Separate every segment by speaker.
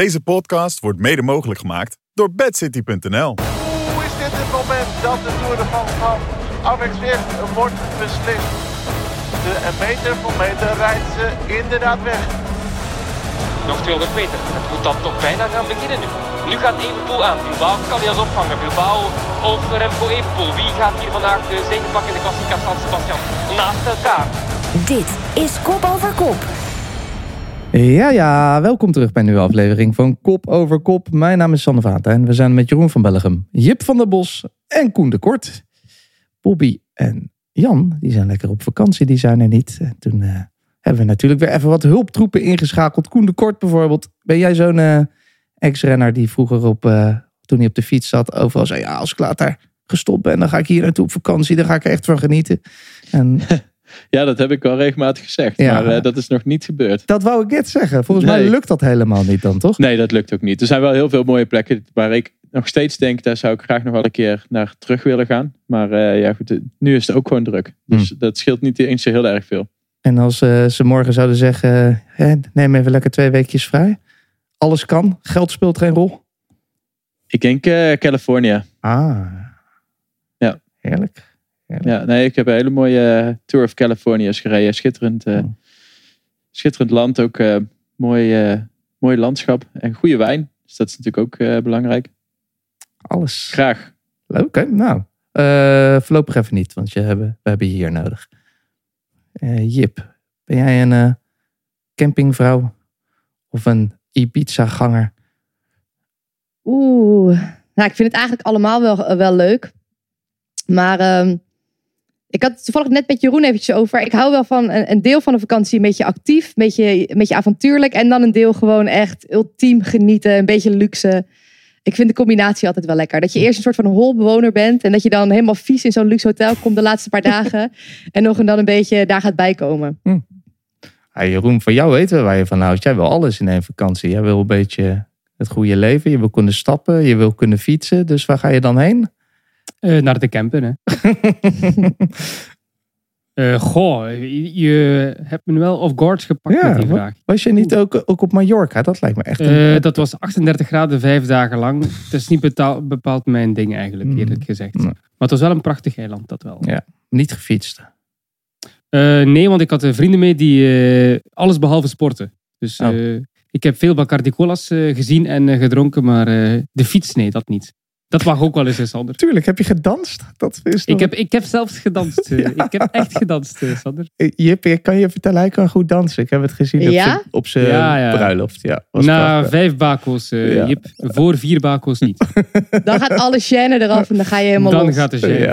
Speaker 1: Deze podcast wordt mede mogelijk gemaakt door bedcity.nl.
Speaker 2: Hoe is dit het moment dat de Tour de France van Alex West wordt beslist? De meter voor meter rijdt ze inderdaad weg.
Speaker 3: Nog 200 meter. Het moet dan toch bijna gaan beginnen nu. Nu gaat Evenpoel aan. Bilbao kan hij als opvangen. Bilbao of Remco Evenpoel. Wie gaat hier vandaag de zege pakken in de klassica San Sebastian? Naast elkaar.
Speaker 4: Dit is Kop Over Kop.
Speaker 5: Ja, ja, welkom terug bij een nieuwe aflevering van Kop over Kop. Mijn naam is Sanne Vaten en we zijn met Jeroen van Bellegem, Jip van der Bos en Koen de Kort. Bobby en Jan, die zijn lekker op vakantie, die zijn er niet. En toen eh, hebben we natuurlijk weer even wat hulptroepen ingeschakeld. Koen de Kort bijvoorbeeld. Ben jij zo'n eh, ex-renner die vroeger op, eh, toen hij op de fiets zat, overal zei, ja, als ik later gestopt ben, dan ga ik hier naartoe op vakantie, dan ga ik er echt van genieten. En
Speaker 6: Ja, dat heb ik al regelmatig gezegd.
Speaker 5: Ja.
Speaker 6: Maar eh, dat is nog niet gebeurd.
Speaker 5: dat wou ik net zeggen. Volgens mij lukt dat helemaal niet dan, toch?
Speaker 6: Nee, dat lukt ook niet. Er zijn wel heel veel mooie plekken waar ik nog steeds denk, daar zou ik graag nog wel een keer naar terug willen gaan. Maar eh, ja, goed, eh, nu is het ook gewoon druk. Dus
Speaker 5: Hm.
Speaker 6: dat scheelt niet eens zo heel erg veel.
Speaker 5: En als ze morgen zouden zeggen, eh, neem even lekker twee weekjes vrij. Alles kan, geld speelt geen rol.
Speaker 6: Ik denk California.
Speaker 5: Ah.
Speaker 6: Ja.
Speaker 5: Heerlijk.
Speaker 6: Ja, nee, ik heb een hele mooie eh, Tour of California's gereden. Schitterend, eh,
Speaker 5: Hm.
Speaker 6: schitterend land, ook eh, mooi, eh, mooi landschap en goede wijn. Dus dat is natuurlijk ook eh, belangrijk.
Speaker 5: Alles.
Speaker 6: Graag.
Speaker 5: Leuk, hè? Nou, eh, voorlopig even niet, want je hebben, we hebben je hier nodig. Eh, Jip, ben jij een eh, campingvrouw of een Ibiza-ganger?
Speaker 7: Oeh, nou, ik vind het eigenlijk allemaal wel, wel leuk. Maar ehm, ik had het toevallig net met Jeroen eventjes over. Ik hou wel van een, een deel van de vakantie een beetje actief, een beetje, een beetje avontuurlijk. En dan een deel gewoon echt ultiem genieten, een beetje luxe. Ik vind de combinatie altijd wel lekker. Dat je eerst een soort van holbewoner bent. En dat je dan helemaal vies in zo'n luxe hotel komt de laatste paar dagen. En nog en dan een beetje daar gaat bijkomen.
Speaker 5: Ah, Jeroen, van jou weten we waar je van houdt. Jij wil alles in één vakantie. Jij wil een beetje het goede leven. Je wil kunnen stappen. Je wil kunnen fietsen. Dus waar ga je dan heen?
Speaker 8: Eh, naar de camper, hè. Eh, goh, je, je hebt me wel off guard gepakt
Speaker 5: Ja,
Speaker 8: met die vraag.
Speaker 5: Was je niet ook, ook op Mallorca? Dat lijkt me echt een...
Speaker 8: Eh, dat was 38 graden vijf dagen lang. Het is niet betaal- bepaald mijn ding eigenlijk,
Speaker 5: Mm.
Speaker 8: eerlijk gezegd.
Speaker 5: Nee.
Speaker 8: Maar het was wel een prachtig eiland, dat wel.
Speaker 5: Ja. niet gefietst.
Speaker 8: Nee, want ik had vrienden mee die alles behalve sporten. Dus
Speaker 5: Oh.
Speaker 8: ik heb veel Bacardi Colas gezien en gedronken, maar de fiets, nee, dat niet. Dat mag ook wel eens, Sander.
Speaker 5: Tuurlijk, heb je gedanst? Dat is
Speaker 8: Ik heb, ik heb zelfs gedanst. eh. Ik heb echt gedanst, eh, Sander.
Speaker 5: Eh, Jip, ik kan je vertellen, hij kan goed dansen. Ik heb het gezien op
Speaker 7: Ja?
Speaker 5: zijn- op zijn
Speaker 8: Ja, ja.
Speaker 5: bruiloft. Ja, was
Speaker 8: Na
Speaker 5: prachtig.
Speaker 8: vijf bako's,
Speaker 5: Ja.
Speaker 8: Jip. Voor vier bako's niet.
Speaker 7: Dan gaat alle chaîne eraf en dan ga je helemaal
Speaker 8: Dan
Speaker 7: los.
Speaker 8: gaat de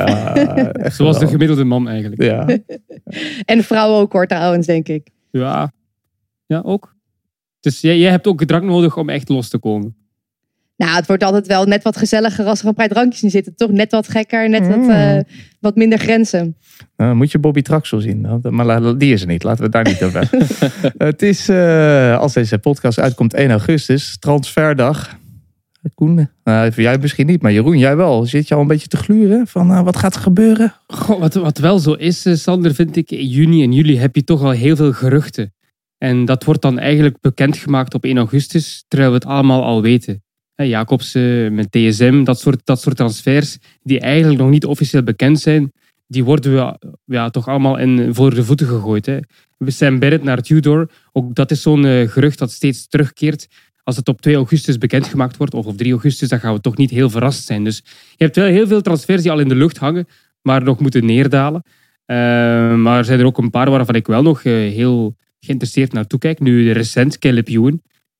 Speaker 5: echt
Speaker 8: Zoals de gemiddelde man eigenlijk.
Speaker 5: Ja,
Speaker 7: En vrouwen ook hoor trouwens, denk ik.
Speaker 8: Ja, ja ook. Dus jij, jij hebt ook drank nodig om echt los te komen.
Speaker 7: Nou, het wordt altijd wel net wat gezelliger als er een paar drankjes in zitten. Toch net wat gekker, net wat,
Speaker 5: Mm.
Speaker 7: eh, wat minder grenzen.
Speaker 5: Nou, moet je Bobby Traxel zien. Nou, Maar die is er niet. Laten we het daar niet over het is, eh, als deze podcast uitkomt, 1 augustus, transferdag. Koen, nou, voor jij misschien niet, maar Jeroen, jij wel. Zit je al een beetje te gluren van eh, wat gaat er gebeuren?
Speaker 8: Goh, wat, wat wel zo is, eh, Sander, vind ik, in juni en juli heb je toch al heel veel geruchten. En dat wordt dan eigenlijk bekendgemaakt op 1 augustus, terwijl we het allemaal al weten. Jacobsen met DSM, dat soort, dat soort transfers die eigenlijk nog niet officieel bekend zijn, die worden we ja, toch allemaal in, voor de voeten gegooid. Hè. Sam Barrett naar Tudor, ook dat is zo'n eh, gerucht dat steeds terugkeert. Als het op 2 augustus bekendgemaakt wordt, of op 3 augustus, dan gaan we toch niet heel verrast zijn. Dus je hebt wel heel veel transfers die al in de lucht hangen, maar nog moeten neerdalen. Eh, maar er zijn er ook een paar waarvan ik wel nog eh, heel geïnteresseerd naartoe kijk. Nu recent, Caleb.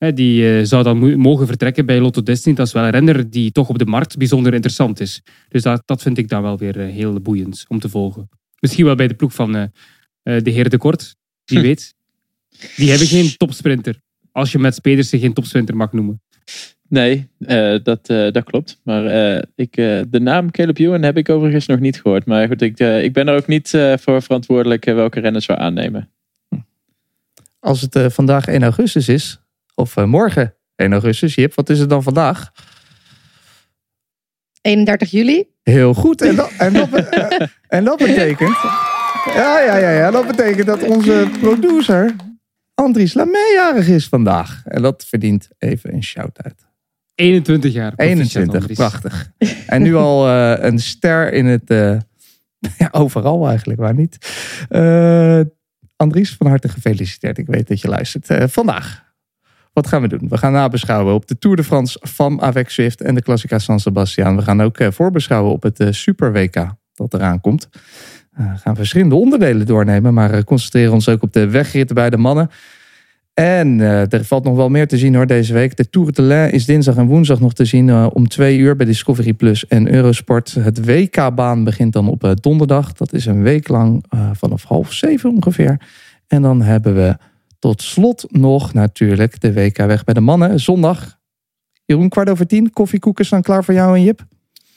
Speaker 8: Die eh, zou dan mo- mogen vertrekken bij Lotto Destiny. Dat is wel een renner die toch op de markt bijzonder interessant is. Dus dat, dat vind ik dan wel weer eh, heel boeiend om te volgen. Misschien wel bij de ploeg van eh, eh, de heer De Kort. Wie weet. Die hebben geen topsprinter. Als je met Pedersen geen topsprinter mag noemen.
Speaker 6: Nee, eh, dat, eh, dat klopt. Maar eh, ik, eh, de naam Caleb Ewan heb ik overigens nog niet gehoord. Maar goed, ik, ik ben er ook niet eh, voor verantwoordelijk welke renners we aannemen.
Speaker 5: Als het vandaag 1 augustus is, of eh, morgen 1 augustus, Jip, wat is het dan vandaag?
Speaker 7: 31 juli.
Speaker 5: Heel goed. En dat, en dat, eh, en dat betekent. Ja, ja, ja, ja. Dat betekent dat onze producer Andries Lamé jarig is vandaag. En dat verdient even een shout-out.
Speaker 8: 21 jaar. Proficiat,
Speaker 5: 21,
Speaker 8: Andries.
Speaker 5: prachtig. En nu al eh, een ster in het... eh, ja, overal eigenlijk, waar niet. Eh, Andries, van harte gefeliciteerd. Ik weet dat je luistert. Eh, vandaag, wat gaan we doen? We gaan nabeschouwen op de Tour de France van Avec Swift en de Classica San Sebastian. We gaan ook eh, voorbeschouwen op het eh, Super WK dat eraan komt. Eh, we gaan verschillende onderdelen doornemen, maar concentreren ons ook op de wegritten bij de mannen. En er valt nog wel meer te zien hoor deze week. De Tour de l'Ain is dinsdag en woensdag nog te zien om twee uur bij Discovery Plus en Eurosport. Het WK-baan begint dan op donderdag. Dat is een week lang vanaf half zeven ongeveer. En dan hebben we tot slot nog natuurlijk de WK weg bij de mannen. Zondag. Jeroen, kwart over tien. Koffiekoeken staan klaar voor jou en Jip.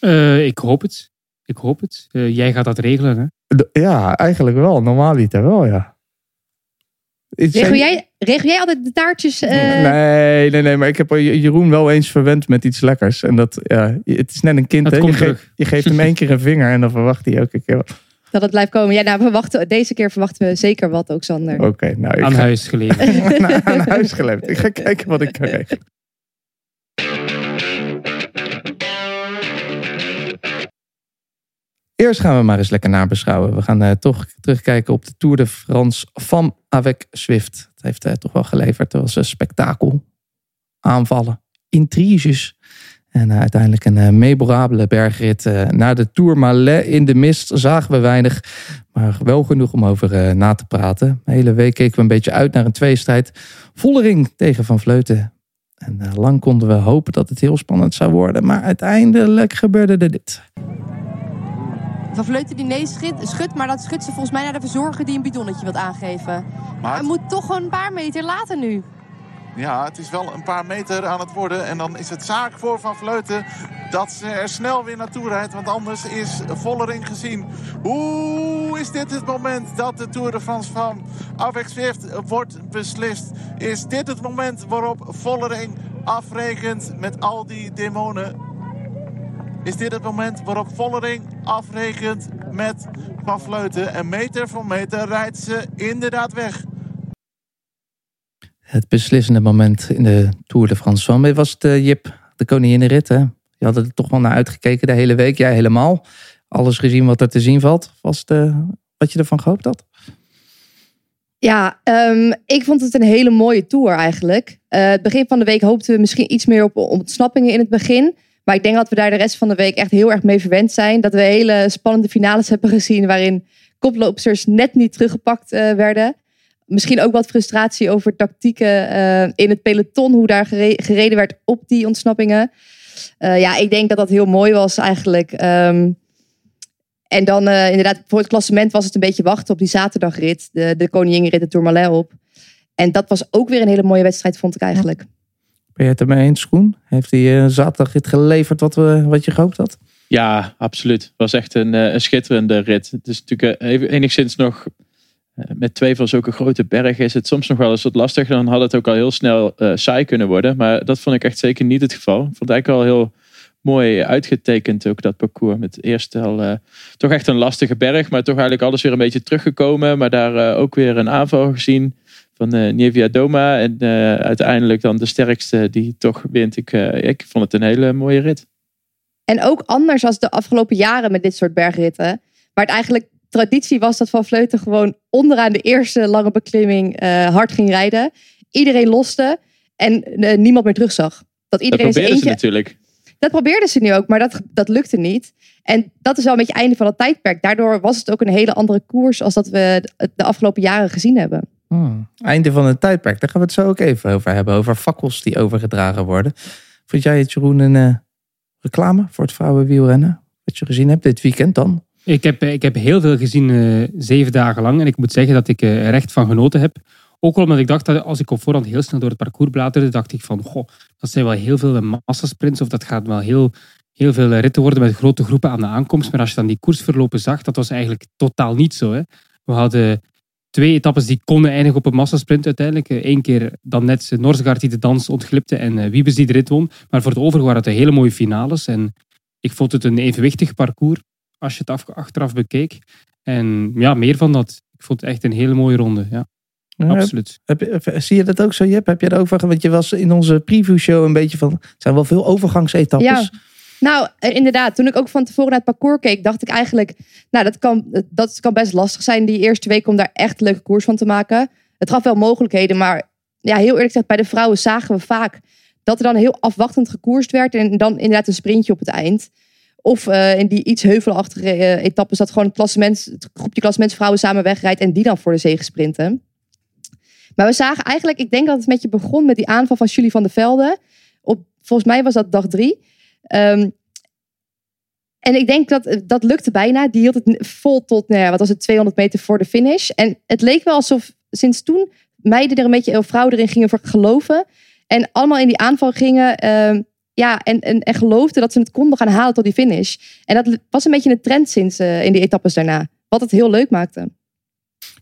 Speaker 8: Eh, ik hoop het. Ik hoop het. Eh, jij gaat dat regelen, hè?
Speaker 5: De- ja, eigenlijk wel. Normaaliter wel, ja.
Speaker 7: Regel jij, regel jij altijd de taartjes? eh,
Speaker 5: Nee, nee, nee, maar ik heb Jeroen wel eens verwend met iets lekkers. En dat, ja, het is net een kind. Hè. Geeft, je geeft hem één keer een vinger en dan verwacht hij elke keer. wat.
Speaker 7: Dat het blijft komen. Ja, nou, we wachten, deze keer verwachten we zeker wat ook, Sander.
Speaker 5: Oké, nou, ik
Speaker 8: Aan
Speaker 5: ga
Speaker 8: huis geleverd.
Speaker 5: naar- aan huis geleverd. Ik ga kijken wat ik kan regelen. Eerst gaan we maar eens lekker nabeschouwen. We gaan eh, toch terugkijken op de Tour de France van Avec Swift. Het heeft eh, toch wel geleverd. Het was een spektakel. Aanvallen. Intriges. En eh, uiteindelijk een eh, memorabele bergrit eh, naar de Tourmalet. In de mist zagen we weinig. Maar wel genoeg om over eh, na te praten. De hele week keken we een beetje uit naar een tweestrijd. Vollering tegen Van Vleuten. En eh, lang konden we hopen dat het heel spannend zou worden. Maar uiteindelijk gebeurde er dit.
Speaker 9: Van Vleuten die nee schudt, schudt, maar dat schudt ze volgens mij naar de verzorger die een bidonnetje wil aangeven.
Speaker 2: Maar
Speaker 9: Hij moet toch gewoon een paar meter later nu.
Speaker 2: Ja, het is wel een paar meter aan het worden. En dan is het zaak voor Van Vleuten dat ze er snel weer naartoe rijdt. Want anders is Vollering gezien. Hoe is dit het moment dat de Tour de France van Avec Swift wordt beslist? Is dit het moment waarop Vollering afrekent met al die demonen? Is dit het moment waarop Vollering afrekent met Van Vleuten? En meter voor meter rijdt ze inderdaad weg.
Speaker 5: Het beslissende moment in de Tour de France. Mij was het eh, Jip, de koninginrit. Hè? Je had er toch wel naar uitgekeken de hele week. Jij helemaal. Alles gezien wat er te zien valt. Was het eh, wat je ervan gehoopt had?
Speaker 7: Ja, ehm, ik vond het een hele mooie tour eigenlijk. Eh, het begin van de week hoopten we misschien iets meer op ontsnappingen in het begin. Maar ik denk dat we daar de rest van de week echt heel erg mee verwend zijn. Dat we hele spannende finales hebben gezien waarin koploopsters net niet teruggepakt werden. Misschien ook wat frustratie over tactieken eh, in het peloton, hoe daar gere- gereden werd op die ontsnappingen. Eh, ja, ik denk dat dat heel mooi was eigenlijk. Ehm, en dan eh, inderdaad, voor het klassement was het een beetje wachten op die zaterdagrit. De, de koninginrit de Tourmalet op. En dat was ook weer een hele mooie wedstrijd, vond ik eigenlijk.
Speaker 5: Ben je het ermee eens, Schoen? Heeft hij eh, zaterdag dit geleverd wat, we, wat je gehoopt had?
Speaker 6: Ja, absoluut. Het was echt een, eh, een schitterende rit. Het is natuurlijk even- enigszins nog... eh, Met twee van zulke grote bergen is het soms nog wel eens wat lastig. Dan had het ook al heel snel eh, saai kunnen worden. Maar dat vond ik echt zeker niet het geval. Ik vond het eigenlijk al heel mooi uitgetekend ook dat parcours. Met eerst al eh, toch echt een lastige berg. Maar toch eigenlijk alles weer een beetje teruggekomen. Maar daar ook weer een aanval gezien van eh Nevia Doma. En uiteindelijk dan de sterkste die toch wint. Ik, ik vond het een hele mooie rit.
Speaker 7: En ook anders als de afgelopen jaren met dit soort bergritten. Waar het eigenlijk traditie was dat Van Vleuten gewoon onderaan de eerste lange beklimming eh, hard ging rijden. Iedereen loste en eh, niemand meer terugzag. Dat
Speaker 6: Dat
Speaker 7: iedereen zijn
Speaker 6: probeerden ze natuurlijk.
Speaker 7: Dat probeerden ze nu ook, maar dat, dat lukte niet. En dat is wel een beetje het einde van het tijdperk. Daardoor was het ook een hele andere koers als dat we de- de afgelopen jaren gezien hebben.
Speaker 5: Hmm. Einde van het tijdperk. Daar gaan we het zo ook even over hebben. Over fakkels die overgedragen worden. Vond jij het, Jeroen, een eh, reclame voor het vrouwenwielrennen? Wat je gezien hebt dit weekend dan?
Speaker 8: Ik heb, ik heb heel veel gezien, eh, zeven dagen lang. En ik moet zeggen dat ik eh, er echt van genoten heb. Ook omdat ik dacht dat als ik op voorhand heel snel door het parcours bladerde, dacht ik van, goh, dat zijn wel heel veel massasprints. Of dat gaat wel heel, heel veel ritten worden met grote groepen aan de aankomst. Maar als je dan die koersverlopen zag, dat was eigenlijk totaal niet zo. Hè. We hadden twee etappes die konden eindigen op een massasprint uiteindelijk. Eén keer dan net Norsgaard die de dans ontglipte en eh, Wiebes die de rit won. Maar voor het overige waren het hele mooie finales. En ik vond het een evenwichtig parcours als je het af- achteraf bekeek. En ja, meer van dat. Ik vond het echt een hele mooie ronde. Ja.
Speaker 5: Ja,
Speaker 8: Absoluut.
Speaker 5: Heb, heb- zie je dat ook zo, Jep? Heb je er ook van? Want je was in onze previewshow een beetje van... Er zijn wel veel overgangsetappes.
Speaker 7: Ja. Nou, eh, inderdaad. Toen ik ook van tevoren naar het parcours keek, dacht ik eigenlijk... Nou, dat kan, dat kan best lastig zijn die eerste week om daar echt een leuke koers van te maken. Het gaf wel mogelijkheden, maar ja, heel eerlijk gezegd, bij de vrouwen zagen we vaak dat er dan heel afwachtend gekoerst werd en dan inderdaad een sprintje op het eind. Of eh, in die iets heuvelachtige eh, etappes dat gewoon het, klassement, groepje klassementsvrouwen samen wegrijdt en die dan voor de zege sprinten. Maar we zagen eigenlijk, ik denk dat het met je begon met die aanval van Julie van der Velde. Op, volgens mij was dat dag drie. Ehm, en ik denk dat dat lukte bijna. Die hield het vol tot, nou wat was het, 200 meter voor de finish. En het leek wel alsof sinds toen meiden er een beetje, of vrouwen erin gingen geloven. En allemaal in die aanval gingen. ehm, ja, en, en, en geloofden dat ze het konden gaan halen tot die finish. En dat was een beetje een trend sinds eh, in die etappes daarna. Wat het heel leuk maakte.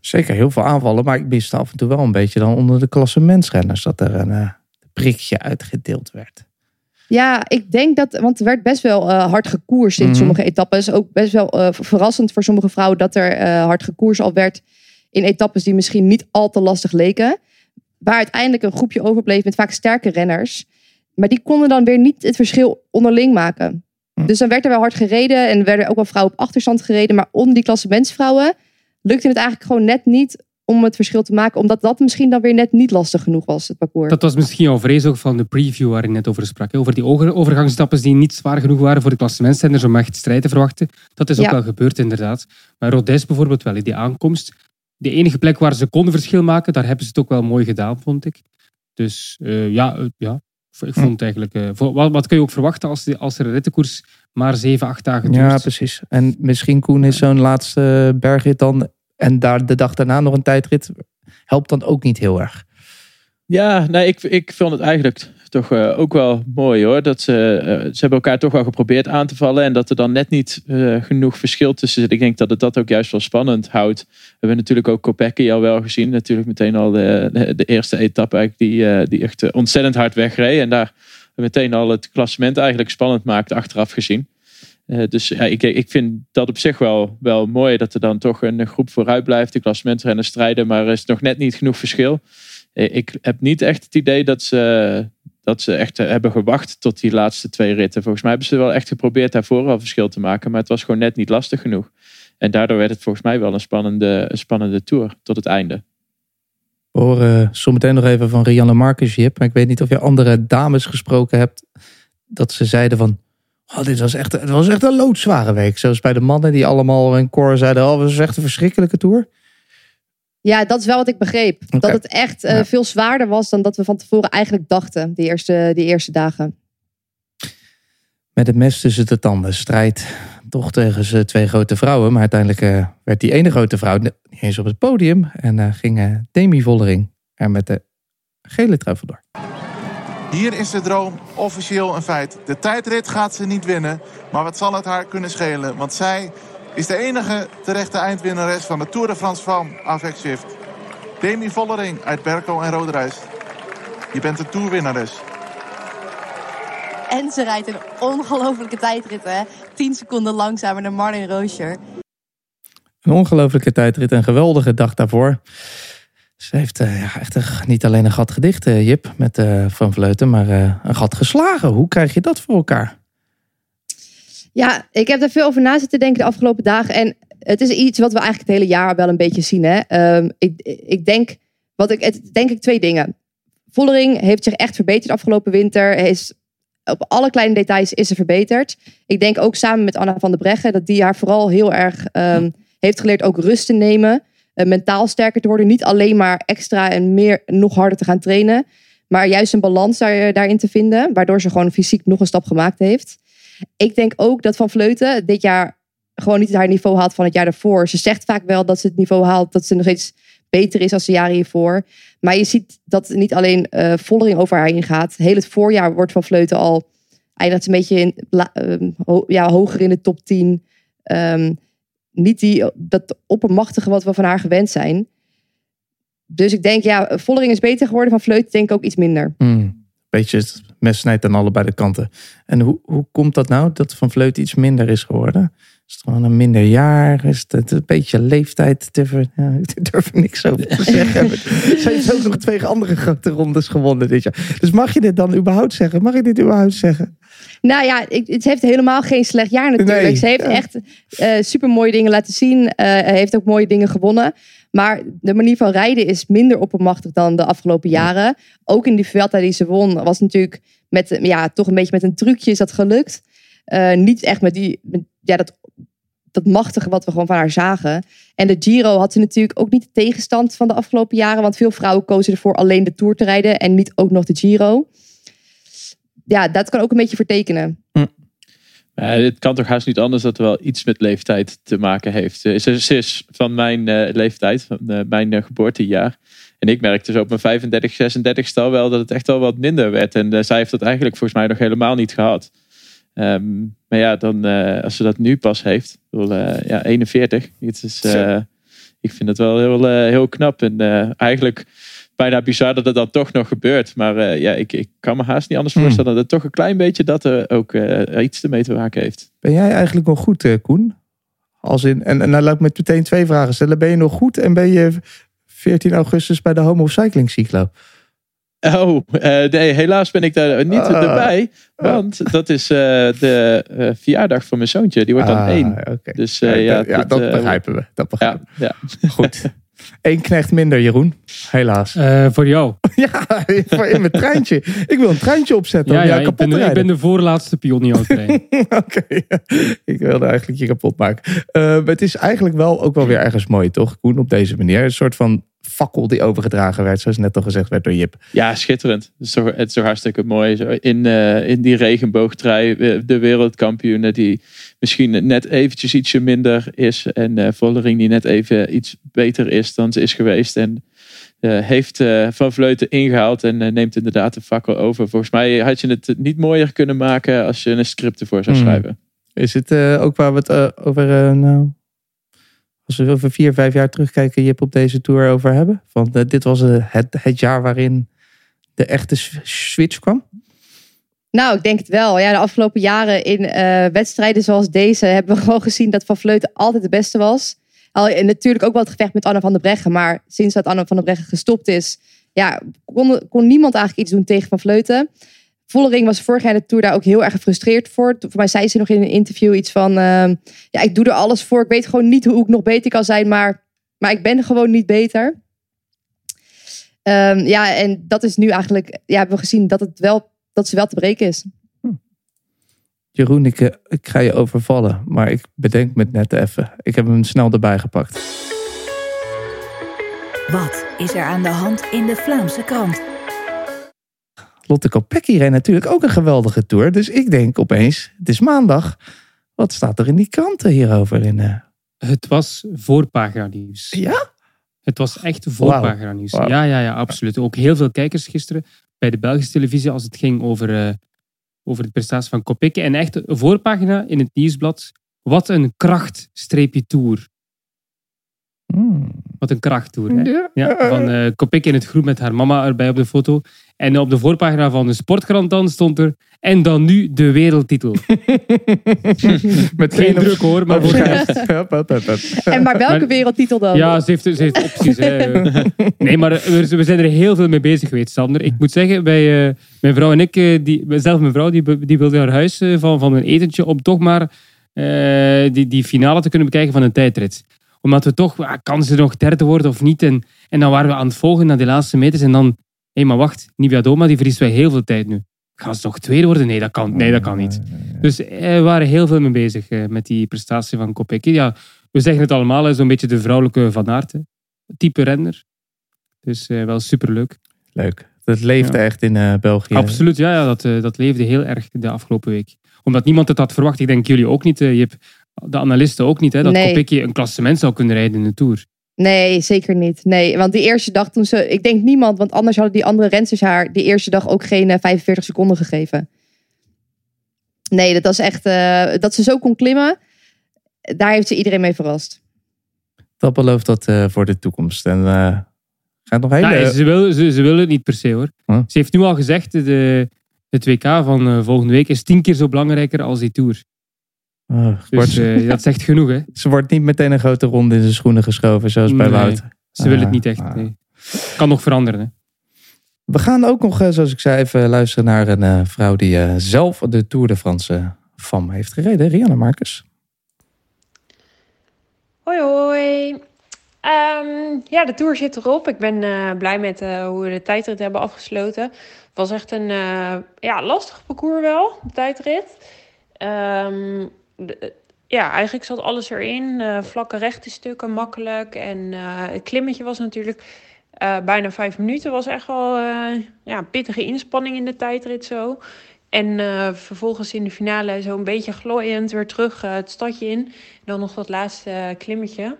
Speaker 5: Zeker heel veel aanvallen. Maar ik miste af en toe wel een beetje dan onder de klassementsrenners... dat er een eh, prikje uitgedeeld werd.
Speaker 7: Ja, ik denk dat, want er werd best wel eh, hard gekoerst in
Speaker 5: Mhm.
Speaker 7: sommige etappes. Ook best wel verrassend voor sommige vrouwen dat er hard gekoerst al werd in etappes die misschien niet al te lastig leken. Waar uiteindelijk een groepje overbleef met vaak sterke renners. Maar die konden dan weer niet het verschil onderling maken.
Speaker 5: Hm.
Speaker 7: Dus dan werd er wel hard gereden en werden ook wel vrouwen op achterstand gereden. Maar onder die klassementsvrouwen lukte het eigenlijk gewoon net niet om het verschil te maken. Omdat dat misschien dan weer net niet lastig genoeg was, het parcours.
Speaker 8: Dat was misschien jouw vrees ook van de preview waar je net over sprak. hè. Over die over- overgangsstappen die niet zwaar genoeg waren voor de klassementsrenners om echt strijd te verwachten. Dat is ook
Speaker 7: Ja.
Speaker 8: wel gebeurd inderdaad. Maar Rodez bijvoorbeeld wel, in die aankomst. De enige plek waar ze konden verschil maken, daar hebben ze het ook wel mooi gedaan, vond ik. Dus eh, ja, eh, ja, ik vond het eigenlijk... eh, voor, wat, wat kun je ook verwachten als, die- als er een rittenkoers maar 7, 8 dagen duurt?
Speaker 5: Ja, precies. En misschien Koen is zo'n laatste bergrit dan... en daar de dag daarna nog een tijdrit... helpt dan ook niet heel erg.
Speaker 6: Ja, nee, ik, ik vond het eigenlijk toch eh, ook wel mooi hoor. Dat ze, eh, ze hebben elkaar toch wel geprobeerd aan te vallen. En dat er dan net niet eh, genoeg verschil tussen zit. Ik denk dat het dat ook juist wel spannend houdt. We hebben natuurlijk ook Kopecky al wel gezien. Natuurlijk meteen al de, de, eerste etappe eigenlijk die, die echt ontzettend hard wegreed. En daar meteen al het klassement eigenlijk spannend maakt achteraf gezien. Dus ja, ik, ik vind dat op zich wel, wel mooi. Dat er dan toch een groep vooruit blijft. De klassementrenners strijden. Maar er is nog net niet genoeg verschil. Eh, Ik heb niet echt het idee dat ze, dat ze echt eh, hebben gewacht tot die laatste twee ritten. Volgens mij hebben ze wel echt geprobeerd daarvoor al verschil te maken. Maar het was gewoon net niet lastig genoeg. En daardoor werd het volgens mij wel een spannende, spannende tour tot het einde.
Speaker 5: We horen zometeen nog even van Rianne Marcus, Jip. Maar ik weet niet of je andere dames gesproken hebt... dat ze zeiden van... Oh, dit was echt, het was echt een loodzware week. Zoals bij de mannen die allemaal in koor zeiden... Oh, het was echt een verschrikkelijke tour.
Speaker 7: Ja, dat is wel wat ik begreep. Dat het echt eh,
Speaker 5: Ja.
Speaker 7: veel zwaarder was dan dat we van tevoren eigenlijk dachten, die eerste, die eerste dagen.
Speaker 5: Met het mes tussen de tanden. Strijd toch tegen ze twee grote vrouwen. Maar uiteindelijk eh, werd die ene grote vrouw niet eens op het podium. En eh, ging Demi Vollering er met de gele trui vandoor.
Speaker 2: Hier is de droom officieel een feit. De tijdrit gaat ze niet winnen. Maar wat zal het haar kunnen schelen? Want zij is de enige terechte eindwinnares van de Tour de France van Avec Swift. Demi Vollering uit Berkel en Roderijs. Je bent een toerwinnares.
Speaker 9: En ze rijdt een ongelofelijke tijdrit, hè. 10 seconden langzamer dan Marlin Roosjer.
Speaker 5: Een ongelofelijke tijdrit. Een geweldige dag daarvoor. Ze heeft eh, ja, echt een, niet alleen een gat gedicht, eh, Jip, met eh, Van Vleuten. Maar eh, een gat geslagen. Hoe krijg je dat voor elkaar?
Speaker 7: Ja, ik heb daar veel over na zitten denken de afgelopen dagen. En het is iets wat we eigenlijk het hele jaar wel een beetje zien. Hè? Ehm, ik, ik denk, wat ik, denk ik twee dingen. Vollering heeft zich echt verbeterd afgelopen winter. Is, op alle kleine details is ze verbeterd. Ik denk ook samen met Anna van der Breggen dat die haar vooral heel erg ehm, heeft geleerd ook rust te nemen. eh, mentaal sterker te worden. Niet alleen maar extra en meer nog harder te gaan trainen. Maar juist een balans daar, daarin te vinden. Waardoor ze gewoon fysiek nog een stap gemaakt heeft. Ik denk ook dat Van Vleuten dit jaar gewoon niet haar niveau haalt van het jaar daarvoor. Ze zegt vaak wel dat ze het niveau haalt, dat ze nog steeds beter is als de jaren hiervoor. Maar je ziet dat niet alleen eh Vollering over haar heen gaat. Heel het voorjaar wordt Van Vleuten al eindigt een beetje in, ehm, ja, hoger in de top 10. Ehm, niet die, dat oppermachtige wat we van haar gewend zijn. Dus ik denk, ja, Vollering is beter geworden. Van Vleuten denk ik ook iets minder.
Speaker 5: Hmm. Beetje mes snijdt aan allebei de kanten. En hoe, hoe komt dat nou dat Van Vleuten iets minder is geworden? Is het gewoon een minder jaar? Is het een beetje leeftijd? Te ver, ja, ik durf er niks over te zeggen. Ze heeft ook nog twee andere grote rondes gewonnen dit jaar. Dus mag je dit dan überhaupt zeggen? Mag ik dit überhaupt zeggen?
Speaker 7: Nou ja, ik, het heeft helemaal geen slecht jaar natuurlijk.
Speaker 5: Nee,
Speaker 7: Ze heeft
Speaker 5: ja.
Speaker 7: echt eh super mooie dingen laten zien. Eh heeft ook mooie dingen gewonnen. Maar de manier van rijden is minder oppermachtig dan de afgelopen jaren. Ook in die Vuelta die ze won, was natuurlijk met, ja, toch een beetje met een trucje is dat gelukt. Eh, niet echt met, die, met ja, dat, dat machtige wat we gewoon van haar zagen. En de Giro had ze natuurlijk ook niet de tegenstand van de afgelopen jaren. Want veel vrouwen kozen ervoor alleen de Tour te rijden en niet ook nog de Giro. Ja, dat kan ook een beetje vertekenen.
Speaker 6: Ja, het kan toch haast niet anders dat er wel iets met leeftijd te maken heeft. Eh, Ze, is van mijn eh, leeftijd, van eh, mijn eh, geboortejaar. En ik merkte dus op mijn 35, 36 stel wel dat het echt wel wat minder werd. En eh, zij heeft dat eigenlijk volgens mij nog helemaal niet gehad. Ehm, maar ja, dan, eh, als ze dat nu pas heeft, bedoel, eh, ja, 41. Het is, eh, ik vind het wel heel, heel knap. En eigenlijk bijna bizar dat het dan toch nog gebeurt. Maar ja, ik, ik kan me haast niet anders
Speaker 5: Hmm.
Speaker 6: voorstellen dat het toch een klein beetje dat er ook iets ermee te maken heeft.
Speaker 5: Ben jij eigenlijk nog goed, Koen? Als in, en, en nou laat ik met meteen twee vragen stellen. Ben je nog goed en ben je 14 augustus bij de Homo Cycling Cyclo?
Speaker 6: Oh, eh, nee, helaas ben ik daar niet
Speaker 5: Ah.
Speaker 6: erbij. Want dat is eh, de eh, verjaardag van mijn zoontje. Die wordt dan
Speaker 5: Ah,
Speaker 6: één. Dus eh,
Speaker 5: Ja,
Speaker 6: ja,
Speaker 5: dat, ja, dat begrijpen we. Dat begrijpen
Speaker 6: ja.
Speaker 5: Goed. Eén knecht minder, Jeroen. Helaas.
Speaker 8: Eh, voor jou.
Speaker 5: Ja, voor in mijn treintje. Ik wil een treintje opzetten
Speaker 8: Ja,
Speaker 5: om
Speaker 8: ja
Speaker 5: jou
Speaker 8: ik,
Speaker 5: kapot
Speaker 8: ben,
Speaker 5: te
Speaker 8: ik ben de voorlaatste pion in jouw trein.
Speaker 5: Oké, ik wilde eigenlijk je kapot maken. Eh, maar het is eigenlijk wel ook wel weer ergens mooi, toch, Koen, op deze manier. Een soort van fakkel die overgedragen werd, zoals net al gezegd werd door Jip.
Speaker 6: Ja, schitterend. Het is toch, het is toch hartstikke mooi. Zo in, eh, in die regenboogtrui, eh, de wereldkampioenen die misschien net eventjes ietsje minder is. En eh Vollering die net even iets beter is dan ze is geweest. En heeft Van Vleuten ingehaald en neemt inderdaad de fakkel over. Volgens mij had je het niet mooier kunnen maken als je een script ervoor zou
Speaker 5: Hmm.
Speaker 6: schrijven.
Speaker 5: Is het ook waar we het over, nou, als we over vier, vijf jaar terugkijken, Jip, op deze tour over hebben? Van eh, dit was eh, het, het jaar waarin de echte switch kwam?
Speaker 7: Nou, ik denk het wel. Ja, de afgelopen jaren in eh, wedstrijden zoals deze hebben we gewoon gezien dat Van Vleuten altijd de beste was. Al, natuurlijk ook wel het gevecht met Anne van der Breggen. Maar sinds dat Anne van der Breggen gestopt is, ja, kon, kon niemand eigenlijk iets doen tegen Van Vleuten. Vollering was vorig jaar in de Tour daar ook heel erg gefrustreerd voor. Voor mij zei ze nog in een interview iets van... ehm, ja, ik doe er alles voor. Ik weet gewoon niet hoe ik nog beter kan zijn. Maar, maar ik ben gewoon niet beter. Ehm, ja, en dat is nu eigenlijk... Ja, hebben we gezien dat, het wel, dat ze wel te breken is.
Speaker 5: Jeroen, ik, eh, ik ga je overvallen, maar ik bedenk me het net even. Ik heb hem snel erbij gepakt.
Speaker 4: Wat is er aan de hand in de Vlaamse krant?
Speaker 5: Lotte Kopecky reed natuurlijk ook een geweldige tour. Dus ik denk opeens, het is maandag. Wat staat er in die kranten hierover? In, eh?
Speaker 8: Het was voorpagina nieuws.
Speaker 5: Ja?
Speaker 8: Het was echt voorpagina nieuws. Ja, ja, ja, absoluut. Ook heel veel kijkers gisteren bij de Belgische televisie als het ging over, eh, over de prestatie van Kopecky. En echt voorpagina in het nieuwsblad. Wat een krachtstreepje tour.
Speaker 5: Hmm.
Speaker 8: Wat een krachttour. Hè?
Speaker 5: Ja.
Speaker 8: Ja, van eh Kopecky in het groen met haar mama erbij op de foto. En op de voorpagina van de Sportkrant dan stond er... En dan nu de wereldtitel.
Speaker 5: Met
Speaker 8: Geen druk hoor, maar voor.
Speaker 7: En maar welke
Speaker 8: Maar-
Speaker 7: wereldtitel dan?
Speaker 8: Ja, ze heeft, ze heeft opties. Hè. Nee, maar we, we zijn er heel veel mee bezig geweest, Sander. Ik moet zeggen, bij, eh, mijn vrouw en ik, eh, die, zelf mijn vrouw, die, die wilde naar huis eh, van, van een etentje om toch maar eh, die, die finale te kunnen bekijken van een tijdrit. Omdat we toch, ah, kan ze nog derde worden of niet? En, en dan waren we aan het volgen naar die laatste meters en dan, hé maar wacht, Nivea Doma die verliest wel heel veel tijd nu. Gaan ze nog tweede worden? Nee, dat kan, nee, dat kan niet. Dus eh, we waren heel veel mee bezig eh, met die prestatie van Kopecky. Ja, we zeggen het allemaal, zo'n beetje de vrouwelijke Van Aert. Type renner. Dus eh, wel superleuk.
Speaker 5: Leuk. Dat leefde
Speaker 8: Ja.
Speaker 5: echt in eh, België.
Speaker 8: Absoluut, ja, ja dat, eh, dat leefde heel erg de afgelopen week. Omdat niemand het had verwacht. Ik denk jullie ook niet. je hebt de analisten ook niet. Hè, dat
Speaker 7: Nee.
Speaker 8: Kopecky een klassement zou kunnen rijden in de Tour.
Speaker 7: Nee, zeker niet. Nee, want die eerste dag toen ze... Ik denk niemand, want anders hadden die andere rensters haar die eerste dag ook geen eh, 45 seconden gegeven. Nee, dat was echt... eh, dat ze zo kon klimmen, daar heeft ze iedereen mee verrast.
Speaker 5: Dat belooft dat eh, voor de toekomst. En eh gaat nog hele...
Speaker 8: Ja, ze, wil, ze, ze wil het niet per se hoor.
Speaker 5: Huh?
Speaker 8: Ze heeft nu al gezegd, de, het WK van eh, volgende week is tien keer zo belangrijker als die Tour.
Speaker 5: Oh,
Speaker 8: Dus
Speaker 5: wordt-
Speaker 8: eh, dat zegt genoeg, hè.
Speaker 5: Ze wordt niet meteen een grote ronde in zijn schoenen geschoven, zoals bij
Speaker 8: Nee,
Speaker 5: Wout.
Speaker 8: Ze wil het
Speaker 5: Ah,
Speaker 8: niet echt.
Speaker 5: ah.
Speaker 8: Nee. Kan nog veranderen, hè.
Speaker 5: We gaan ook nog, eh, zoals ik zei, even luisteren naar een eh, vrouw die eh, zelf de Tour de France eh, van heeft gereden. Rianne Marcus.
Speaker 10: Hoi hoi. Ehm, ja, de tour zit erop. Ik ben eh, blij met eh, hoe we de tijdrit hebben afgesloten. Het was echt een eh, ja, lastig parcours wel, de tijdrit. Ehm, de- ja, eigenlijk zat alles erin. Eh, vlakke rechte stukken, makkelijk. En eh, het klimmetje was natuurlijk eh, bijna vijf minuten. was echt wel eh, ja, pittige inspanning in de tijdrit zo. En eh, vervolgens in de finale zo een beetje glooiend weer terug eh, het stadje in. Dan nog dat laatste eh, klimmetje.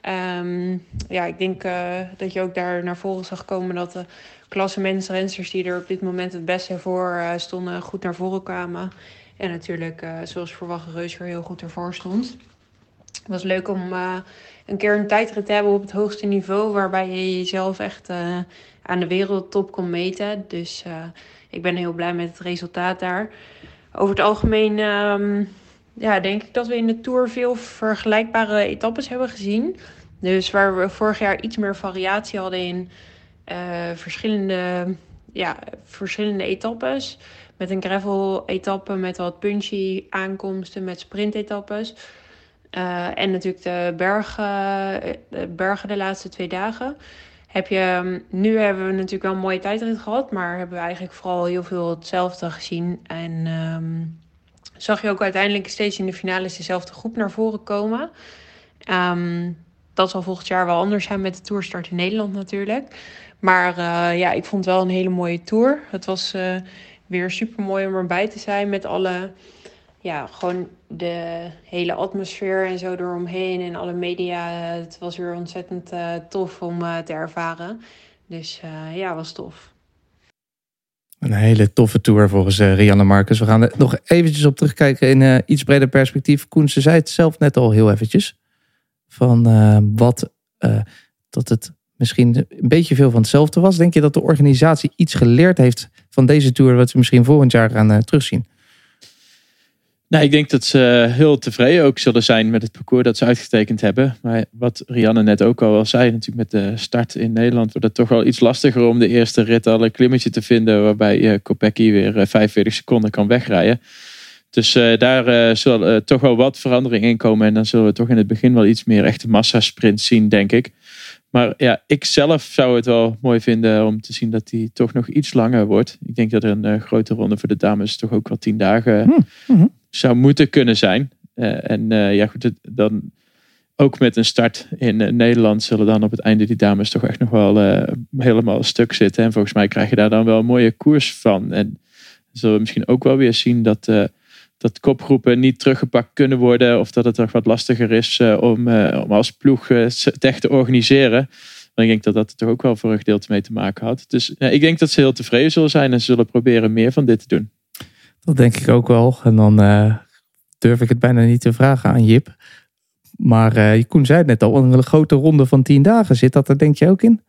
Speaker 10: Ehm, ja, ik denk eh, dat je ook daar naar voren zag komen dat de klassementsrensters die er op dit moment het beste voor eh, stonden, goed naar voren kwamen. En natuurlijk, eh, zoals verwacht, Reus weer heel goed ervoor stond. Het was leuk om eh, een keer een tijdrit te hebben op het hoogste niveau, waarbij je jezelf echt eh, aan de wereldtop kon meten. Dus ik ben heel blij met het resultaat daar. Over het algemeen ehm, ja, denk ik dat we in de Tour veel vergelijkbare etappes hebben gezien. Dus waar we vorig jaar iets meer variatie hadden in verschillende, ja, verschillende etappes. Met een gravel-etappe, met wat punchy aankomsten, met sprint-etappes. Eh, en natuurlijk de bergen, de bergen de laatste twee dagen. Heb je, ehm, nu hebben we natuurlijk wel een mooie tijdrit gehad, maar hebben we eigenlijk vooral heel veel hetzelfde gezien. En ehm, zag je ook uiteindelijk steeds in de finales dezelfde groep naar voren komen. Ehm, dat zal volgend jaar wel anders zijn met de toerstart in Nederland natuurlijk. Maar eh, ja, ik vond het wel een hele mooie tour. Het was eh, weer super mooi om erbij te zijn met alle, ja, gewoon de hele atmosfeer en zo eromheen en alle media. Het was weer ontzettend eh, tof om eh, te ervaren. Dus eh, ja, was tof.
Speaker 5: Een hele toffe tour volgens Rianne Marcus. We gaan er nog eventjes op terugkijken in iets breder perspectief. Koen, ze zei het zelf net al heel eventjes. Van wat, dat het misschien een beetje veel van hetzelfde was. Denk je dat de organisatie iets geleerd heeft van deze tour... wat we misschien volgend jaar gaan eh, terugzien?
Speaker 6: Nou, ik denk dat ze heel tevreden ook zullen zijn met het parcours dat ze uitgetekend hebben. Maar wat Rianne net ook al zei, natuurlijk met de start in Nederland wordt het toch wel iets lastiger om de eerste rit al een klimmetje te vinden waarbij eh Kopecky weer eh, 45 seconden kan wegrijden. Dus eh, daar eh, eh, toch wel wat verandering in komen en dan zullen we toch in het begin wel iets meer echte massasprint zien, denk ik. Maar ja, ik zelf zou het wel mooi vinden om te zien dat die toch nog iets langer wordt. Ik denk dat er een eh, grote ronde voor de dames toch ook wel tien dagen
Speaker 5: mhm.
Speaker 6: zou moeten kunnen zijn. Eh, en eh, ja, goed, het- dan ook met een start in Nederland zullen dan op het einde die dames toch echt nog wel helemaal stuk zitten. En volgens mij krijg je daar dan wel een mooie koers van. En zullen we misschien ook wel weer zien dat, dat kopgroepen niet teruggepakt kunnen worden. Of dat het toch wat lastiger is eh, om, eh, om als ploeg eh, het echt te organiseren. Maar ik denk dat dat er toch ook wel voor een gedeelte mee te maken had. Dus ja, ik denk dat ze heel tevreden zullen zijn en ze zullen proberen meer van dit te doen.
Speaker 5: Dat denk ik ook wel. En dan eh, durf ik het bijna niet te vragen aan Jip. Maar eh Koen zei het net al, een grote ronde van tien dagen. Zit dat er denk je ook in?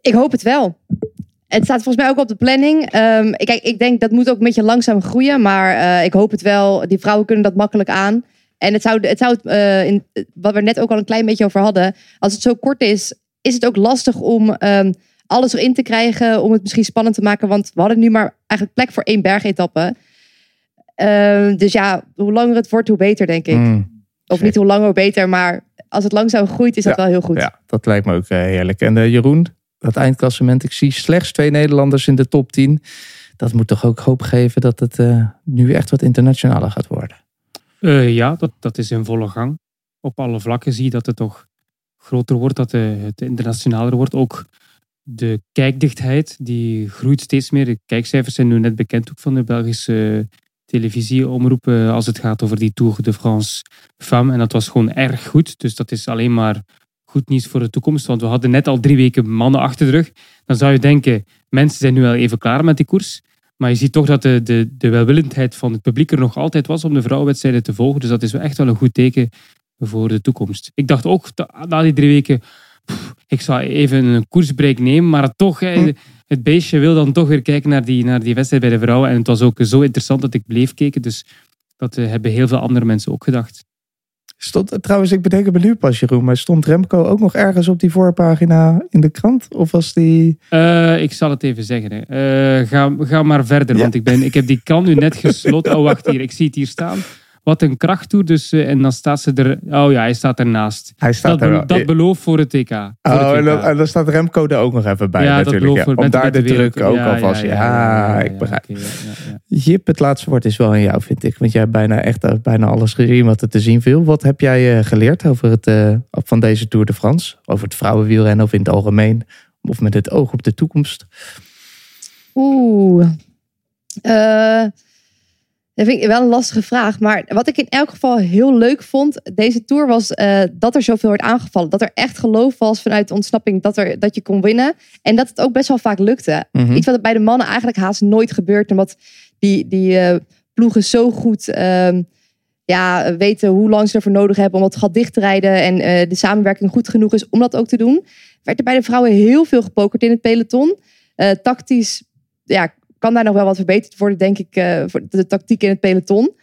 Speaker 7: Ik hoop het wel. Het staat volgens mij ook op de planning. Ehm, ik- kijk, ik denk dat moet ook een beetje langzaam groeien. Maar eh, ik hoop het wel. Die vrouwen kunnen dat makkelijk aan. En het zou, het zou eh, in, wat we net ook al een klein beetje over hadden. Als het zo kort is, is het ook lastig om ehm, alles erin te krijgen. Om het misschien spannend te maken. Want we hadden nu maar eigenlijk plek voor één bergetappe. Ehm, dus ja, hoe langer het wordt, hoe beter, denk ik.
Speaker 5: Mm,
Speaker 7: Of niet hoe langer, hoe beter. Maar als het langzaam groeit, is dat
Speaker 5: Ja,
Speaker 7: wel heel goed.
Speaker 5: Ja, dat lijkt me ook eh, heerlijk. En Jeroen, dat eindklassement. Ik zie slechts twee Nederlanders in de top 10. Dat moet toch ook hoop geven dat het eh, nu echt wat internationaler gaat worden.
Speaker 8: Eh, ja, dat, dat is in volle gang. Op alle vlakken zie je dat het toch groter wordt, dat de- het internationaler wordt. Ook de kijkdichtheid, die groeit steeds meer. De kijkcijfers zijn nu net bekend ook van de Belgische televisieomroep eh, als het gaat over die Tour de France Femme. En dat was gewoon erg goed. Dus dat is alleen maar goed nieuws voor de toekomst. Want we hadden net al drie weken mannen achter de rug. Dan zou je denken, mensen zijn nu wel even klaar met die koers. Maar je ziet toch dat de, de, de welwillendheid van het publiek er nog altijd was om de vrouwenwedstrijden te volgen. Dus dat is wel echt wel een goed teken voor de toekomst. Ik dacht ook na die drie weken, pff, ik zou even een koersbreak nemen. Maar toch, hè, het beestje wil dan toch weer kijken naar die, naar die wedstrijd bij de vrouwen. En het was ook zo interessant dat ik bleef kijken. Dus Dat eh, hebben heel veel andere mensen ook gedacht.
Speaker 5: Stond, trouwens, ik bedenk me nu pas, Jeroen, maar stond Remco ook nog ergens op die voorpagina in de krant? Of was die...
Speaker 8: Eh, ik zal het even zeggen. Hè. Eh, ga, ga maar verder,
Speaker 5: Ja.
Speaker 8: want ik, ben, ik heb die krant nu net gesloten. Oh, wacht hier. Ik zie het hier staan. Wat een krachttoer. Dus, eh, en dan staat ze er... Oh ja, hij staat ernaast.
Speaker 5: Hij staat
Speaker 8: dat,
Speaker 5: er
Speaker 8: dat belooft voor het TK. Voor
Speaker 5: Oh,
Speaker 8: het
Speaker 5: en dan,
Speaker 8: WK.
Speaker 5: en dan staat Remco er ook nog even bij
Speaker 8: Ja, dat
Speaker 5: natuurlijk. Ja.
Speaker 8: voor
Speaker 5: Om daar de
Speaker 8: de
Speaker 5: druk ook
Speaker 8: ja,
Speaker 5: alvast. Ja,
Speaker 8: ja, ja, ja,
Speaker 5: ik
Speaker 8: ja,
Speaker 5: begrijp. Jip, het laatste woord is wel aan jou, vind ik. Want jij hebt bijna echt eh, bijna alles gezien wat er te zien viel. Wat heb jij eh, geleerd over het, eh, van deze Tour de France? Over het vrouwenwielrennen of in het algemeen? Of met het oog op de toekomst?
Speaker 7: Oeh. Eh, dat vind ik wel een lastige vraag. Maar wat ik in elk geval heel leuk vond, deze tour, was eh, dat er zoveel werd aangevallen. Dat er echt geloof was vanuit de ontsnapping dat, er, dat je kon winnen. En dat het ook best wel vaak lukte.
Speaker 5: Mhm.
Speaker 7: Iets wat bij de mannen eigenlijk haast nooit gebeurt. Omdat die, die eh, ploegen zo goed ehm, ja, weten hoe lang ze ervoor nodig hebben om het gat dicht te rijden. En eh, de samenwerking goed genoeg is om dat ook te doen. Werd er bij de vrouwen heel veel gepokerd in het peloton. Tactisch ja, kan daar nog wel wat verbeterd worden, denk ik, eh, voor de tactiek in het peloton.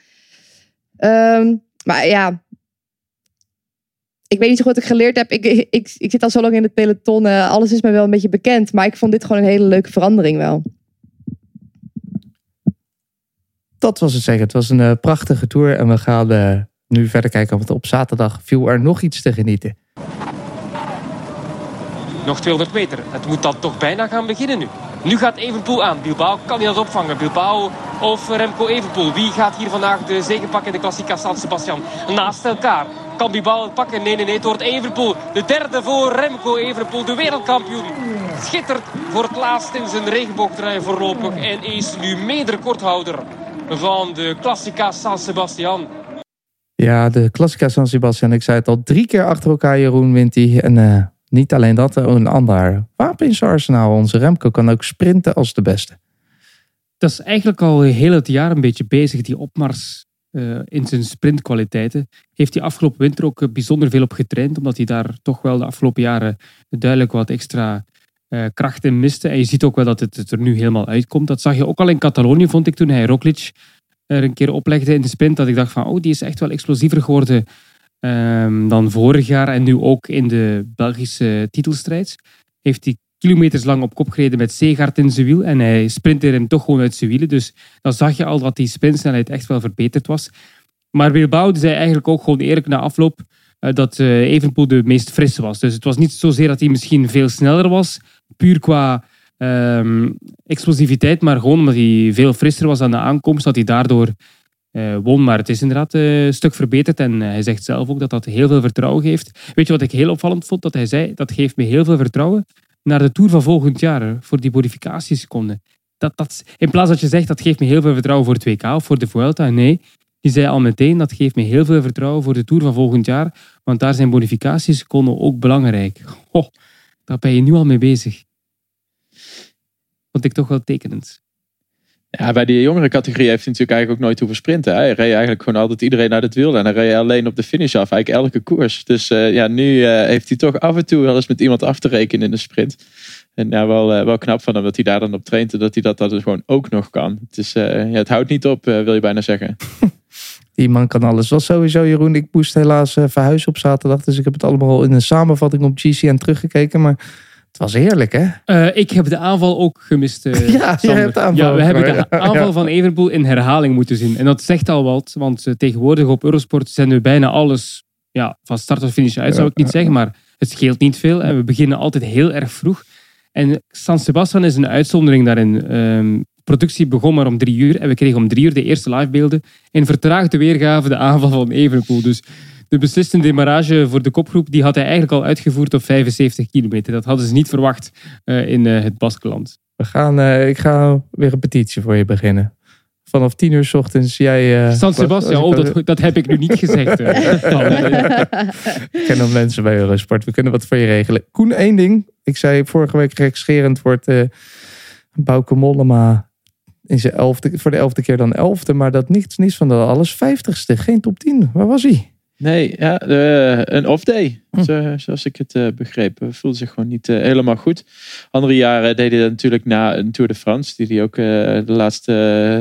Speaker 7: Ehm, maar ja, ik weet niet zo goed wat ik geleerd heb. Ik, ik, ik, zit al zo lang in het peloton. eh, alles is mij wel een beetje bekend. Maar ik vond dit gewoon een hele leuke verandering wel.
Speaker 5: Dat was het zeggen. Het was een eh, prachtige tour. En we gaan nu verder kijken. Want op zaterdag viel er nog iets te genieten.
Speaker 3: Nog 200 meter. Het moet dan toch bijna gaan beginnen nu. Nu gaat Evenpoel aan. Bilbao kan hij dat opvangen. Bilbao of Remco Evenpoel. Wie gaat hier vandaag de zege pakken in de Klassica San Sebastian? Naast elkaar. Kan Bilbao het pakken? Nee, nee, nee. Het wordt Evenpoel. De derde voor Remco Evenpoel. De wereldkampioen. Schittert voor het laatst in zijn regenboogtrui voorlopig. En is nu mede-recordhouder van de Klassica San Sebastian.
Speaker 5: Ja, de Classica San Sebastian. Ik zei het al drie keer achter elkaar. Jeroen wint die. En eh, niet alleen dat, ook een ander wapen in zijn arsenaal. Onze Remco kan ook sprinten als de beste.
Speaker 8: Dat is eigenlijk al heel het jaar een beetje bezig, die opmars eh, in zijn sprintkwaliteiten. Heeft hij afgelopen winter ook eh, bijzonder veel op getraind, omdat hij daar toch wel de afgelopen jaren duidelijk wat extra eh, kracht in miste. En je ziet ook wel dat het, het er nu helemaal uitkomt. Dat zag je ook al in Catalonië, vond ik, toen hij Roglic er een keer oplegde in de sprint. Dat ik dacht van, oh, die is echt wel explosiever geworden ehm, dan vorig jaar. En nu ook in de Belgische titelstrijd. Heeft hij kilometers lang op kop gereden met Zeegaard in zijn wiel. En hij sprintte hem toch gewoon uit zijn wielen. Dus dan zag je al dat die sprintsnelheid echt wel verbeterd was. Maar Bilbao zei eigenlijk ook gewoon eerlijk na afloop eh, dat eh, Evenpoel de meest frisse was. Dus het was niet zozeer dat hij misschien veel sneller was, puur qua ehm, explosiviteit, maar gewoon omdat hij veel frisser was aan de aankomst, dat hij daardoor won. Maar het is inderdaad eh, een stuk verbeterd en eh, hij zegt zelf ook dat dat heel veel vertrouwen geeft. Weet je wat ik heel opvallend vond? Dat hij zei, dat geeft me heel veel vertrouwen naar de Tour van volgend jaar, voor die bonificatieseconden. Dat, dat, in plaats dat je zegt, dat geeft me heel veel vertrouwen voor het WK of voor de Vuelta. Nee, die zei al meteen, dat geeft me heel veel vertrouwen voor de Tour van volgend jaar, want daar zijn bonificatieseconden ook belangrijk. Daar ben je nu al mee bezig. Vond ik toch wel tekenend.
Speaker 6: Ja, bij die jongere categorie heeft hij natuurlijk eigenlijk ook nooit hoeven sprinten. Hij reed eigenlijk gewoon altijd iedereen naar het wiel. En hij reed alleen op de finish af, eigenlijk elke koers. Dus eh, ja, nu eh, heeft hij toch af en toe wel eens met iemand af te rekenen in de sprint. En ja, wel, eh, wel knap van hem dat hij daar dan op traint. En dat hij dat, dat dus gewoon ook nog kan. Het, is, ja, het houdt niet op, wil je bijna zeggen.
Speaker 5: Die man kan alles. Was sowieso, Jeroen. Ik moest helaas verhuizen op zaterdag. Dus ik heb het allemaal in een samenvatting op GCN teruggekeken. Maar het was heerlijk, hè?
Speaker 8: Eh, ik heb de aanval ook gemist. eh,
Speaker 5: Ja,
Speaker 8: Sander.
Speaker 5: hebt de aanval
Speaker 8: Ja, we hebben de aanval
Speaker 5: Ja.
Speaker 8: van Everpoel in herhaling moeten zien. En dat zegt al wat, want eh, tegenwoordig op Eurosport zenden we bijna alles ja, van start tot finish uit, zou ik niet zeggen. Maar het scheelt niet veel en we beginnen altijd heel erg vroeg. En San Sebastian is een uitzondering daarin. Ehm, productie begon maar om drie uur en we kregen om drie uur de eerste livebeelden. In vertraagde weergave de aanval van Evenepoel. Dus de beslissende demarrage voor de kopgroep die had hij eigenlijk al uitgevoerd op 75 kilometer. Dat hadden ze niet verwacht eh, in eh, het Baskeland.
Speaker 5: We gaan, eh, ik ga weer een petitie voor je beginnen. Vanaf tien uur 's ochtends. Jij,
Speaker 8: San Sebastian, oh, dat, dat heb ik nu niet gezegd.
Speaker 5: Ik ken nog mensen bij Eurosport. We kunnen wat voor je regelen. Koen, één ding. Ik zei vorige week rekscherend wordt Bouke Mollema in zijn elfde, voor de elfde keer dan elfde. Maar dat niets, niets van de alles vijftigste. Geen top 10. Waar was hij?
Speaker 6: Nee, ja, eh, een off-day,
Speaker 5: Hm.
Speaker 6: zo- zoals ik het eh, begreep. Hij voelde zich gewoon niet eh, helemaal goed. Andere jaren deed hij dat natuurlijk na een Tour de France, die hij ook eh, de laatste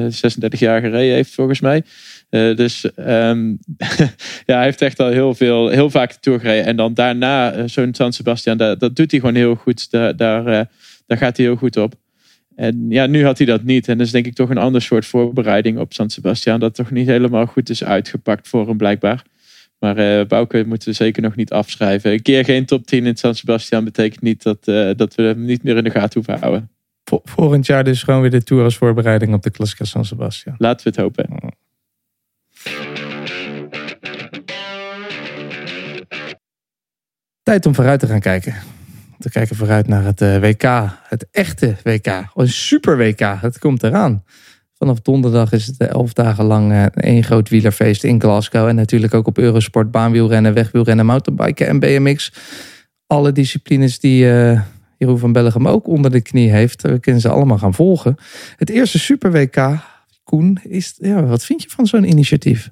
Speaker 6: eh, 36 jaar gereden heeft, volgens mij. Eh, dus ehm, ja, hij heeft echt al heel, veel, heel vaak de Tour gereden. En dan daarna eh, zo'n San Sebastian, dat, dat doet hij gewoon heel goed. Daar, daar, eh, daar gaat hij heel goed op. En ja, nu had hij dat niet. En dat is denk ik toch een ander soort voorbereiding op San Sebastian. Dat toch niet helemaal goed is uitgepakt voor hem blijkbaar. Maar eh Bouke moeten we zeker nog niet afschrijven. Een keer geen top 10 in San Sebastian betekent niet dat, eh, dat we hem niet meer in de gaten hoeven houden.
Speaker 5: Vo- Volgend jaar dus gewoon weer de Tour als voorbereiding op de Classica San Sebastian.
Speaker 6: Laten we het hopen.
Speaker 5: Tijd om vooruit te gaan kijken. Te kijken vooruit naar het eh, WK. Het echte WK. Een super WK. Het komt eraan. Vanaf donderdag is het eh, elf dagen lang eh, één groot wielerfeest in Glasgow. En natuurlijk ook op Eurosport, baanwielrennen, wegwielrennen, mountainbiken en BMX. Alle disciplines die eh, Jeroen van Bellegem ook onder de knie heeft. Kunnen ze allemaal gaan volgen. Het eerste super WK. Koen, is, ja, wat vind je van zo'n initiatief?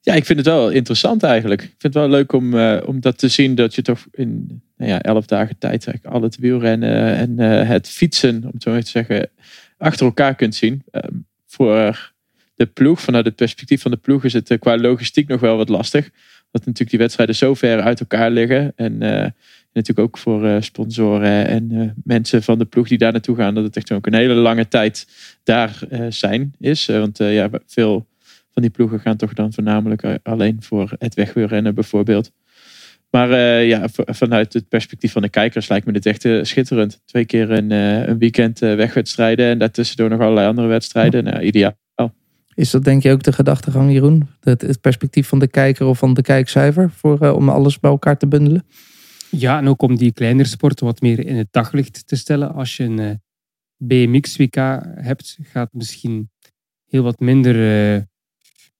Speaker 6: Ja, ik vind het wel interessant eigenlijk. Ik vind het wel leuk om, om dat te zien dat je toch in nou ja, elf dagen tijd al het wielrennen en het fietsen, om het zo te zeggen, achter elkaar kunt zien. Ehm, voor de ploeg, vanuit het perspectief van de ploeg, is het eh, qua logistiek nog wel wat lastig. Dat natuurlijk die wedstrijden zo ver uit elkaar liggen. En eh, natuurlijk ook voor eh, sponsoren en mensen van de ploeg die daar naartoe gaan, dat het echt ook een hele lange tijd daar zijn is. Want ja, veel van die ploegen gaan toch dan voornamelijk alleen voor het wegwielrennen bijvoorbeeld. Maar eh, ja, vanuit het perspectief van de kijkers lijkt me dit echt eh, schitterend. Twee keer een, eh, een weekend eh, wegwedstrijden en daartussendoor nog allerlei andere wedstrijden. Nou, ideaal.
Speaker 5: Is dat denk je ook de gedachtegang, Jeroen? Het, het perspectief van de kijker of van de kijkcijfer voor, om alles bij elkaar te bundelen?
Speaker 8: Ja, en ook om die kleinere sporten wat meer in het daglicht te stellen. Als je een BMX-WK hebt, gaat misschien heel wat minder eh,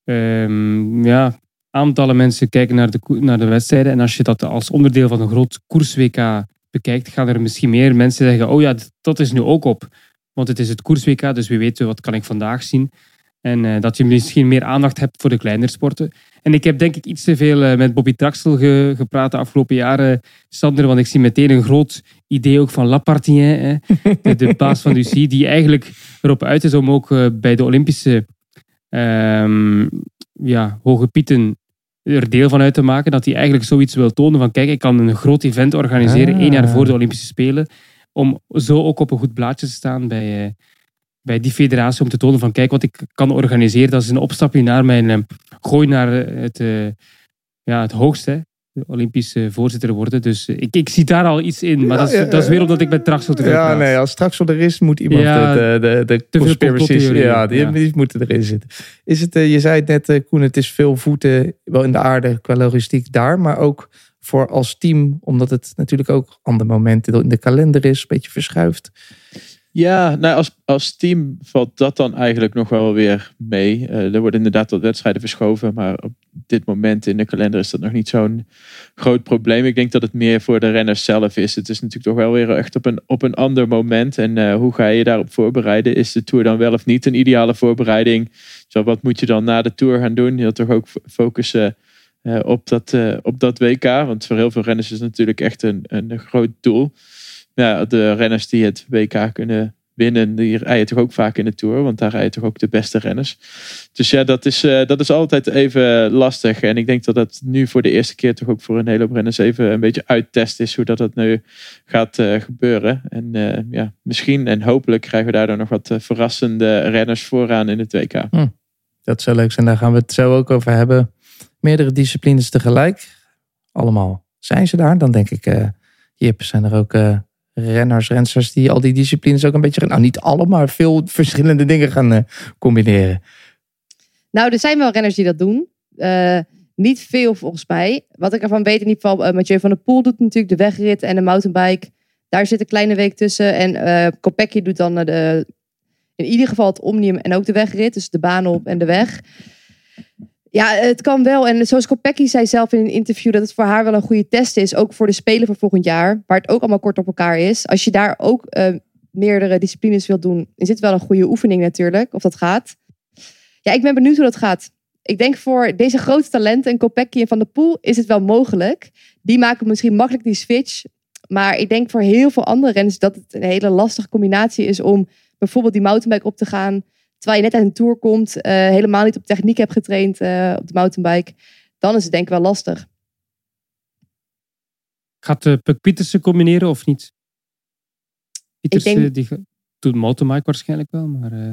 Speaker 8: ehm, ja, aantallen mensen kijken naar de, naar de wedstrijden. En als je dat als onderdeel van een groot koers-WK bekijkt, gaan er misschien meer mensen zeggen, oh ja, dat is nu ook op. Want het is het koers-WK, dus wie weet wat kan ik vandaag zien. En eh, dat je misschien meer aandacht hebt voor de kleinere sporten. En ik heb denk ik iets te veel eh, met Bobby Traxel ge- gepraat de afgelopen jaren, Sander. Want ik zie meteen een groot idee ook van Lapartien, de, de baas van UCI, die eigenlijk erop uit is om ook eh, bij de Olympische ehm, ja, hoge pieten er deel van uit te maken. Dat hij eigenlijk zoiets wil tonen van kijk, ik kan een groot event organiseren
Speaker 5: Ah.
Speaker 8: één jaar voor de Olympische Spelen. Om zo ook op een goed blaadje te staan bij, eh, bij die federatie. Om te tonen van kijk wat ik kan organiseren. Dat is een opstapje naar mijn eh, gooi naar eh, het, ja, het hoogste. Olympische voorzitter worden. Dus eh, ik, ik zie daar al iets in. Maar
Speaker 5: Ja,
Speaker 8: dat, is,
Speaker 5: ja,
Speaker 8: dat is weer omdat ik met Traxel te
Speaker 5: Ja, nee, als straks wel er is, moet iemand
Speaker 8: Ja,
Speaker 5: de, de, de, de conspiracies, ja, die, moeten erin zitten. Is het, eh, je zei het net, eh, Koen, het is veel voeten wel in de aarde qua logistiek daar, maar ook voor als team, omdat het natuurlijk ook andere momenten in de kalender is, een beetje verschuift.
Speaker 6: Ja, nou als, als team valt dat dan eigenlijk nog wel weer mee. Eh, er worden inderdaad wat wedstrijden verschoven, maar op dit moment in de kalender is dat nog niet zo'n groot probleem. Ik denk dat het meer voor de renners zelf is. Het is natuurlijk toch wel weer echt op een, op een ander moment. En eh, hoe ga je daarop voorbereiden? Is de Tour dan wel of niet een ideale voorbereiding? Zo, wat moet je dan na de Tour gaan doen? Je wilt toch ook focussen eh, op, dat, op dat WK? Want voor heel veel renners is het natuurlijk echt een, een groot doel ja, de renners die het WK kunnen winnen, die rijden toch ook vaak in de Tour. Want daar rijden toch ook de beste renners. Dus ja, dat is, eh, dat is altijd even lastig. En ik denk dat dat nu voor de eerste keer toch ook voor een heleboel renners even een beetje uittest is. Hoe dat, dat nu gaat eh, gebeuren. En eh, ja, misschien en hopelijk krijgen we daardoor nog wat verrassende renners vooraan in het WK.
Speaker 5: Dat zou leuk zijn, daar gaan we het zo ook over hebben. Meerdere disciplines tegelijk. Allemaal zijn ze daar. Dan denk ik, Jip, zijn er ook renners, rensters die al die disciplines ook een beetje, nou niet alle, maar veel verschillende dingen gaan eh, combineren.
Speaker 7: Nou, er zijn wel renners die dat doen. Eh, niet veel volgens mij. Wat ik ervan weet in ieder geval, eh, Mathieu van der Poel doet natuurlijk de wegrit en de mountainbike. Daar zit een kleine week tussen. En eh Kopecky doet dan de, in ieder geval het omnium en ook de wegrit. Dus de baan op en de weg. Ja, het kan wel. En zoals Kopecky zei zelf in een interview dat het voor haar wel een goede test is. Ook voor de Spelen van volgend jaar. Waar het ook allemaal kort op elkaar is. Als je daar ook eh, meerdere disciplines wilt doen, is dit wel een goede oefening natuurlijk. Of dat gaat. Ja, ik ben benieuwd hoe dat gaat. Ik denk voor deze grote talenten, en en Van der Poel, is het wel mogelijk. Die maken misschien makkelijk die switch. Maar ik denk voor heel veel andere renners dat het een hele lastige combinatie is om bijvoorbeeld die mountainbike op te gaan. Terwijl je net uit een tour komt, eh, helemaal niet op techniek hebt getraind eh, op de mountainbike, dan is het denk ik wel lastig.
Speaker 8: Gaat uh, Puck Pietersen combineren of niet? Pietersen,
Speaker 7: denk-
Speaker 8: die doet mountainbike waarschijnlijk wel, maar eh,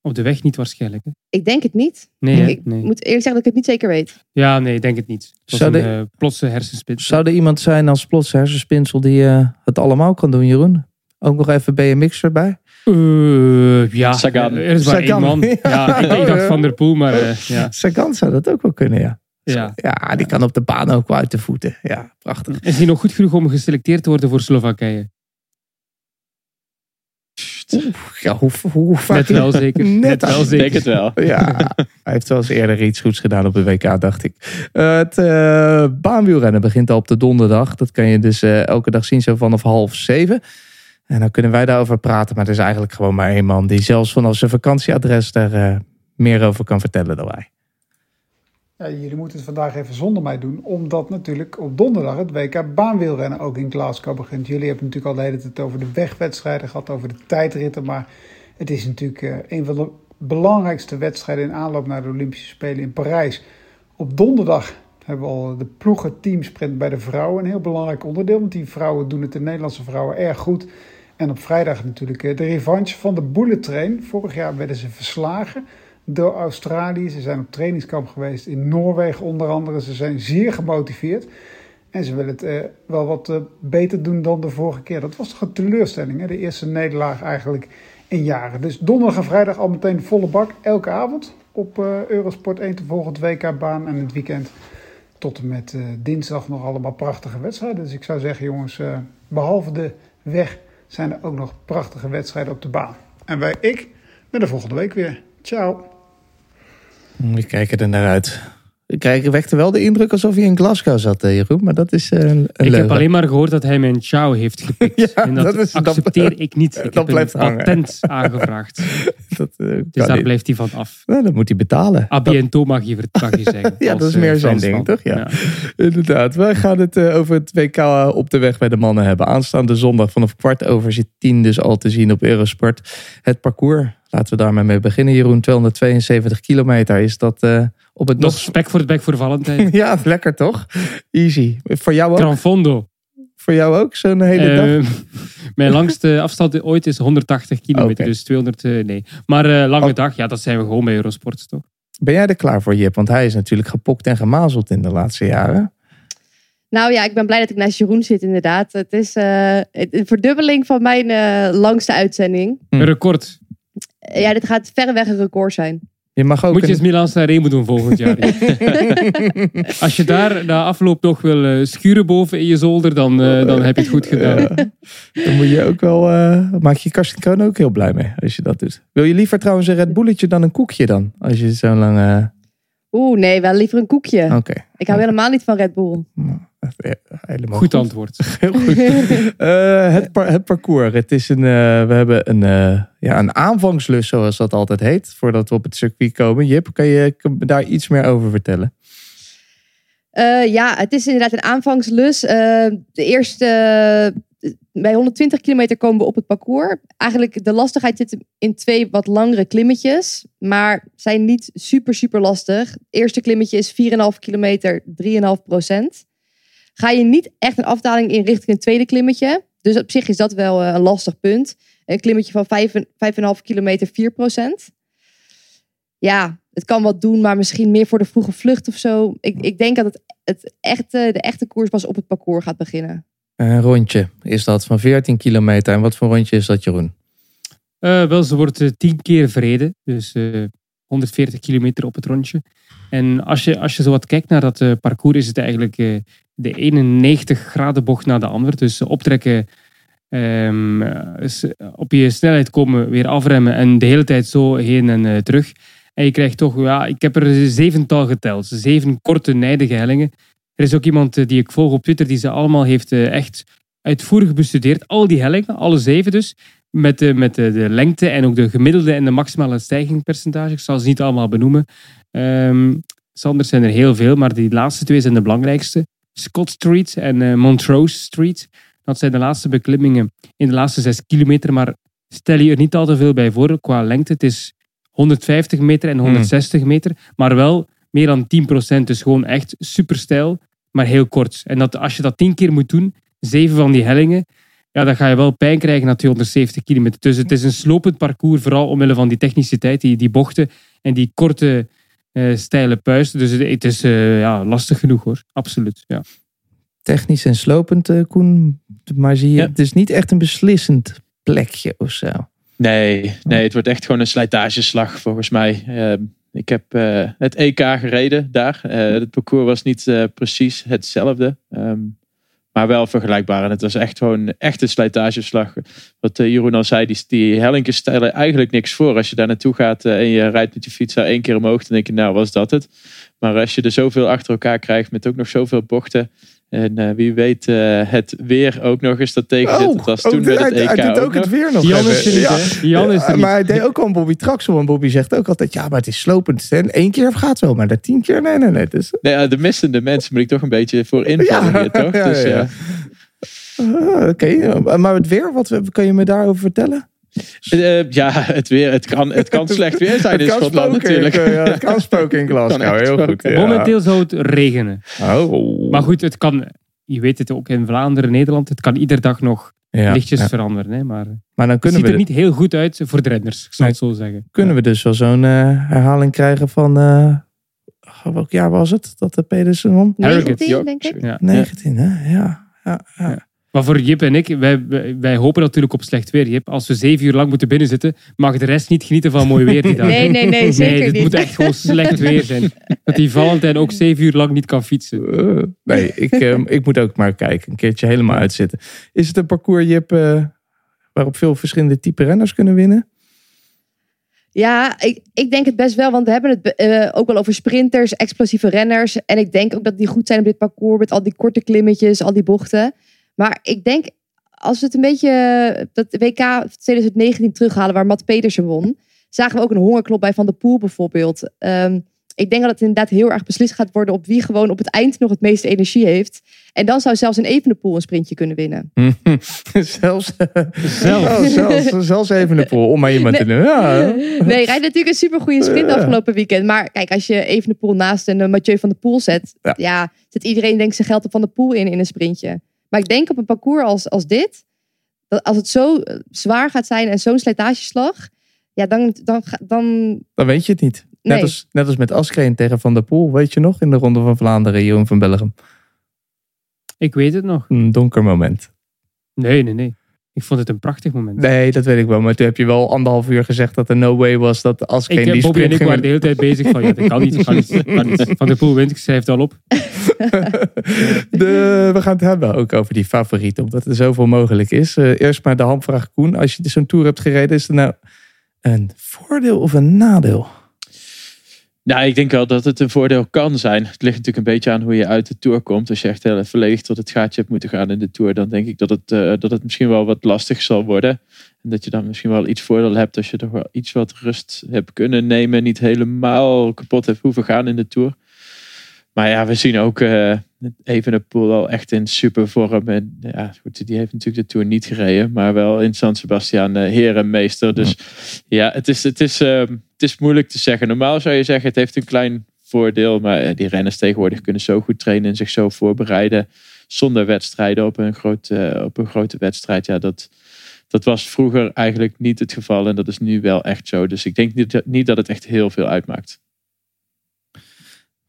Speaker 8: op de weg niet waarschijnlijk. Hè?
Speaker 7: Ik denk het niet.
Speaker 8: Nee,
Speaker 7: ik
Speaker 8: nee.
Speaker 7: moet eerlijk zeggen dat ik het niet zeker weet.
Speaker 8: Ja, nee, ik denk het niet. Het
Speaker 5: Zou
Speaker 8: een
Speaker 5: de-
Speaker 8: eh, plotse hersenspits.
Speaker 5: Zou er iemand zijn als plots hersenspinsel die eh, het allemaal kan doen, Jeroen? Ook nog even BMX erbij?
Speaker 8: Eh, ja,
Speaker 6: Sagan.
Speaker 8: er is maar één
Speaker 5: Sagan.
Speaker 8: man. Ja, ik, ik dacht Van der Poel, maar eh, ja.
Speaker 5: Sagan zou dat ook wel kunnen, ja.
Speaker 8: ja.
Speaker 5: Ja, die kan op de baan ook wel uit de voeten. Ja, prachtig.
Speaker 8: Is hij nog goed genoeg om geselecteerd te worden voor Slowakije?
Speaker 5: Ja, hoe, hoe vaak...
Speaker 8: Net wel zeker. Net wel
Speaker 6: Ik
Speaker 8: zeker.
Speaker 6: denk het wel.
Speaker 5: Ja, hij heeft wel eens eerder iets goeds gedaan op de WK, dacht ik. Eh, het eh, baanwielrennen begint al op de donderdag. Dat kan je dus eh, elke dag zien, zo vanaf half zeven. En dan kunnen wij daarover praten. Maar er is eigenlijk gewoon maar één man die zelfs vanaf zijn vakantieadres daar eh, meer over kan vertellen dan wij.
Speaker 11: Ja, jullie moeten het vandaag even zonder mij doen, omdat natuurlijk op donderdag het WK baanwielrennen ook in Glasgow begint. Jullie hebben natuurlijk al de hele tijd over de wegwedstrijden gehad, over de tijdritten, maar het is natuurlijk eh, een van de belangrijkste wedstrijden in aanloop naar de Olympische Spelen in Parijs. Op donderdag hebben we al de ploegen teamsprint bij de vrouwen, een heel belangrijk onderdeel, want die vrouwen doen het, de Nederlandse vrouwen, erg goed. En op vrijdag natuurlijk eh, de revanche van de bullet train. Vorig jaar werden ze verslagen door Australië. Ze zijn op trainingskamp geweest in Noorwegen onder andere. Ze zijn zeer gemotiveerd. En ze willen het eh, wel wat eh, beter doen dan de vorige keer. Dat was toch een teleurstelling. Hè? De eerste nederlaag eigenlijk in jaren. Dus donderdag en vrijdag al meteen volle bak. Elke avond op eh, Eurosport 1 te volgen het WK-baan. En het weekend tot en met eh, dinsdag nog allemaal prachtige wedstrijden. Dus ik zou zeggen jongens, eh, behalve de weg zijn er ook nog prachtige wedstrijden op de baan. En wij, ik, ben er volgende week weer. Ciao.
Speaker 5: We kijken er naar uit. Krijg, wekte wel de indruk alsof hij in Glasgow zat, eh, Jeroen. Maar dat is eh, een, een
Speaker 8: Ik heb alleen maar gehoord dat hij mijn chow heeft gepikt.
Speaker 5: Ja,
Speaker 8: en dat,
Speaker 5: dat is- dat-
Speaker 8: accepteer ik niet. Ik
Speaker 5: dat
Speaker 8: heb een
Speaker 5: hangen.
Speaker 8: patent aangevraagd.
Speaker 5: Dat, eh,
Speaker 8: Dus daar
Speaker 5: niet.
Speaker 8: blijft hij van af.
Speaker 5: Nou, dan moet hij betalen.
Speaker 8: A bientôt mag je, mag je zeggen.
Speaker 5: Ja,
Speaker 8: als,
Speaker 5: dat is meer zijn
Speaker 8: Fransman.
Speaker 5: ding, toch? Ja. Inderdaad. Wij gaan het over het WK op de weg bij de mannen hebben. Aanstaande zondag vanaf kwart over zit tien dus al te zien op Eurosport. Het parcours, laten we daarmee mee beginnen. Jeroen, 272 kilometer. Is dat op het
Speaker 8: Nog spek voor het bek voor Valentijn.
Speaker 5: Ja, lekker toch? Easy. Voor jou ook?
Speaker 8: Granfondo.
Speaker 5: Voor jou ook zo'n hele dag?
Speaker 8: Eh, mijn langste afstand ooit is 180 kilometer, dus 200, eh, nee. Maar eh, lange
Speaker 5: Oh.
Speaker 8: dag, ja, dat zijn we gewoon bij Eurosport, toch?
Speaker 5: Ben jij er klaar voor, Jip? Want hij is natuurlijk gepokt en gemazeld in de laatste jaren.
Speaker 7: Nou ja, ik ben blij dat ik naast Jeroen zit inderdaad. Het is eh, een verdubbeling van mijn eh, langste uitzending.
Speaker 5: Hm.
Speaker 8: Een record.
Speaker 7: Ja, dit gaat verreweg een record zijn.
Speaker 5: Je mag ook
Speaker 8: Moet je
Speaker 5: een-
Speaker 8: eens Milan Sanremo doen volgend jaar. Als je daar na afloop nog wil eh, schuren boven in je zolder, dan, eh, dan heb je het goed gedaan.
Speaker 5: Dan moet je ook wel. eh, maak je Karsten Kroon ook heel blij mee als je dat doet. Wil je liever trouwens een Red Bulletje dan een koekje dan? Als je zo lang. eh,
Speaker 7: Oeh, nee, wel liever een koekje.
Speaker 5: Oké.
Speaker 7: Ik hou helemaal niet van Red Bull.
Speaker 5: Helemaal
Speaker 8: Goed antwoord.
Speaker 5: Heel goed. Eh, het, par- het parcours. Het is een, eh, we hebben een, eh, ja, een aanvangslus, zoals dat altijd heet. Voordat we op het circuit komen. Jip, kan je daar iets meer over vertellen?
Speaker 7: Eh, ja, het is inderdaad een aanvangslus. Eh, de eerste, bij 120 kilometer komen we op het parcours. Eigenlijk de lastigheid zit in twee wat langere klimmetjes, maar zijn niet super, super lastig. Het eerste klimmetje is 4,5 kilometer, 3,5 procent. Ga je niet echt een afdaling in richting een tweede klimmetje. Dus op zich is dat wel eh, een lastig punt. Een klimmetje van 5 5,5 kilometer, 4 procent. Ja, het kan wat doen, maar misschien meer voor de vroege vlucht of zo. Ik, ik denk dat het, het echte, de echte koers pas op het parcours gaat beginnen.
Speaker 5: Een rondje is dat van 14 kilometer. En wat voor rondje is dat, Jeroen?
Speaker 8: Eh, wel, ze wordt eh, tien keer verreden. Dus eh, 140 kilometer op het rondje. En als je, als je zo wat kijkt naar dat eh, parcours, is het eigenlijk eh, de 91 graden bocht na de ander. Dus optrekken, ehm, eh, op je snelheid komen, weer afremmen en de hele tijd zo heen en terug. En je krijgt toch, ja, ik heb er zevental geteld. Zeven korte, nijdige hellingen. Er is ook iemand die ik volg op Twitter die ze allemaal heeft echt uitvoerig bestudeerd. Al die hellingen, alle zeven dus met, de, met de, de lengte en ook de gemiddelde en de maximale stijgingpercentage. Ik zal ze niet allemaal benoemen. Ehm Sanders zijn er heel veel, maar die laatste twee zijn de belangrijkste. Scott Street en eh, Montrose Street. Dat zijn de laatste beklimmingen in de laatste zes kilometer. Maar stel je er niet al te veel bij voor qua lengte. Het is 150 meter en 160 meter, maar wel meer dan 10%. Dus gewoon echt super stijl, maar heel kort. En dat, als je dat 10 keer moet doen, zeven van die hellingen, ja, dan ga je wel pijn krijgen na 270 kilometer. Dus het is een slopend parcours, vooral omwille van die techniciteit, die, die bochten en die korte, steile puisten. Dus het, het is eh, ja, lastig genoeg hoor, absoluut. Ja.
Speaker 5: Technisch en slopend, eh, Koen. Maar zie je, het is niet echt een beslissend plekje of zo.
Speaker 6: Nee, nee, het wordt echt gewoon een slijtageslag volgens mij. Eh, ik heb eh, het EK gereden daar. Eh, het parcours was niet eh, precies hetzelfde. ehm, maar wel vergelijkbaar. En het was echt gewoon een slijtageslag. Wat eh, Jeroen al zei, die, die hellinkjes stellen eigenlijk niks voor. Als je daar naartoe gaat eh, en je rijdt met je fiets daar één keer omhoog, dan denk je, nou was dat het. Maar als je er zoveel achter elkaar krijgt met ook nog zoveel bochten. En eh, wie weet eh, het weer ook nog eens dat tegen zit. Dat was toen
Speaker 5: oh,
Speaker 6: met het
Speaker 5: hij,
Speaker 6: EK
Speaker 5: hij doet ook het
Speaker 6: nog.
Speaker 5: weer nog.
Speaker 8: Jan is er niet,
Speaker 5: Ja.
Speaker 8: Jan is er
Speaker 5: Ja,
Speaker 8: niet.
Speaker 5: Maar hij deed ook al een Bobby Traxel. En Bobby zegt ook altijd, ja, maar het is slopend. En één keer gaat wel, maar de tien keer, nee, nee, nee. Dus,
Speaker 6: Nee, ja, de missende mensen moet ik toch een beetje voor invallen hier, toch?
Speaker 5: ja,
Speaker 6: dus,
Speaker 5: ja.
Speaker 6: ja.
Speaker 5: Ah, Oké, maar het weer, wat kan je me daarover vertellen?
Speaker 6: Eh, ja, het weer. Het kan, het kan slecht weer zijn
Speaker 5: Het
Speaker 6: in Schotland natuurlijk.
Speaker 5: eh, ja, het kan spoken in Glasgow, heel goed. Ja.
Speaker 8: Momenteel zou het regenen.
Speaker 5: Oh.
Speaker 8: Maar goed, het kan, je weet het ook in Vlaanderen, Nederland, het kan ieder dag nog
Speaker 5: Ja,
Speaker 8: lichtjes
Speaker 5: ja.
Speaker 8: veranderen. Hè? Maar
Speaker 5: Maar dan
Speaker 8: het
Speaker 5: kunnen
Speaker 8: ziet
Speaker 5: we,
Speaker 8: er niet heel goed uit voor de renners, ik zal het zo zeggen.
Speaker 5: kunnen we dus wel zo'n eh, herhaling krijgen van... eh, welk jaar was het dat de Pedersen won?
Speaker 8: Harrogate,
Speaker 7: 19, denk ik.
Speaker 8: Ja.
Speaker 5: 19, hè? Ja. ja, ja.
Speaker 8: Maar voor Jip en ik, wij, wij, hopen natuurlijk op slecht weer. Jip, als we zeven uur lang moeten binnenzitten, mag de rest niet genieten van mooi weer die dag.
Speaker 7: Nee, nee, nee, zeker
Speaker 8: het
Speaker 7: niet.
Speaker 8: moet echt gewoon slecht weer zijn. Dat die Valentijn ook zeven uur lang niet kan fietsen.
Speaker 5: Eh, nee, ik, eh, ik moet ook maar kijken. Een keertje helemaal uitzitten. Is het een parcours, Jip, eh, waarop veel verschillende type renners kunnen winnen?
Speaker 7: Ja, ik, ik denk het best wel, want we hebben het eh, ook wel over sprinters, explosieve renners. En ik denk ook dat die goed zijn op dit parcours met al die korte klimmetjes, al die bochten. Maar ik denk, als we het een beetje, eh, dat WK 2019 terughalen waar Matt Pedersen won, zagen we ook een hongerklop bij Van der Poel bijvoorbeeld. Ehm, ik denk dat het inderdaad heel erg beslist gaat worden op wie gewoon op het eind nog het meeste energie heeft. En dan zou zelfs een Evenepoel een sprintje kunnen winnen.
Speaker 5: zelfs,
Speaker 8: Zelfs.
Speaker 5: Oh, zelfs, zelfs even een pool om maar iemand te
Speaker 7: Nee.
Speaker 5: doen. Ja.
Speaker 7: Nee, hij rijdt natuurlijk een supergoeie sprint
Speaker 5: Ja.
Speaker 7: afgelopen weekend. Maar kijk, als je even de pool naast een eh, Mathieu van der Poel zet,
Speaker 5: Ja.
Speaker 7: ja. zet iedereen denk ik zijn geld op van de pool in in een sprintje. Maar ik denk op een parcours als, als dit, dat als het zo eh, zwaar gaat zijn en zo'n slijtageslag, ja, dan, dan, dan
Speaker 5: Dan weet je het niet. Net,
Speaker 7: Nee.
Speaker 5: als, net als met Askreen tegen Van der Poel, weet je nog, in de Ronde van Vlaanderen, Jeroen van Bellegem.
Speaker 8: Ik weet het nog.
Speaker 5: Een donker moment.
Speaker 8: Nee, nee, nee. Ik vond het een prachtig moment.
Speaker 5: Nee, dat weet ik wel. Maar toen heb je wel anderhalf uur gezegd dat er no way was dat Askreen
Speaker 8: Ik,
Speaker 5: die
Speaker 8: heb Bobby en ik waren de hele tijd bezig van, ja, dat kan niet, dat kan niet, dat kan niet. Van de Poel wint, ik schrijf het al op.
Speaker 5: De, we gaan het hebben ook over die favorieten, omdat er zoveel mogelijk is. Eh, eerst maar de hamvraag, Koen. Als je zo'n tour hebt gereden, is er nou een voordeel of een nadeel?
Speaker 6: Nou, ik denk wel dat het een voordeel kan zijn. Het ligt natuurlijk een beetje aan hoe je uit de Tour komt. Als je echt heel volledig tot het gaatje hebt moeten gaan in de Tour, dan denk ik dat het, eh, dat het misschien wel wat lastig zal worden. En dat je dan misschien wel iets voordeel hebt als je toch wel iets wat rust hebt kunnen nemen. Niet helemaal kapot hebt hoeven gaan in de Tour. Maar ja, we zien ook eh Evenepoel al echt in super vorm. En ja, goed, die heeft natuurlijk de Tour niet gereden. Maar wel in San Sebastian eh, heer en meester. Dus ja, het is, het, is, ehm, het is moeilijk te zeggen. Normaal zou je zeggen, het heeft een klein voordeel. Maar eh, die renners tegenwoordig kunnen zo goed trainen en zich zo voorbereiden. Zonder wedstrijden op een, groot, eh, op een grote wedstrijd. Ja, dat, dat was vroeger eigenlijk niet het geval. En dat is nu wel echt zo. Dus ik denk niet, niet dat het echt heel veel uitmaakt.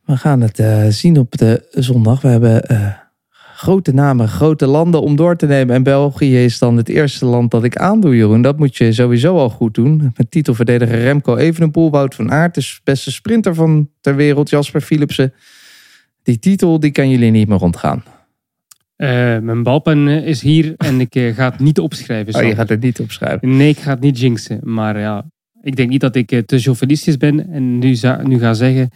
Speaker 5: We gaan het eh, zien op de zondag. We hebben eh, grote namen, grote landen om door te nemen. En België is dan het eerste land dat ik aandoe, Jeroen. Dat moet je sowieso al goed doen. Met titelverdediger Remco Evenepoel, Wout van Aert, de beste sprinter van ter wereld, Jasper Philipsen. Die titel, die kan jullie niet meer ontgaan.
Speaker 8: Eh, mijn balpen is hier en ik ga het niet opschrijven.
Speaker 5: Oh, je gaat het niet opschrijven.
Speaker 8: Nee, ik ga het niet jinxen. Maar ja, ik denk niet dat ik te chauvinistisch ben en nu, nu ga zeggen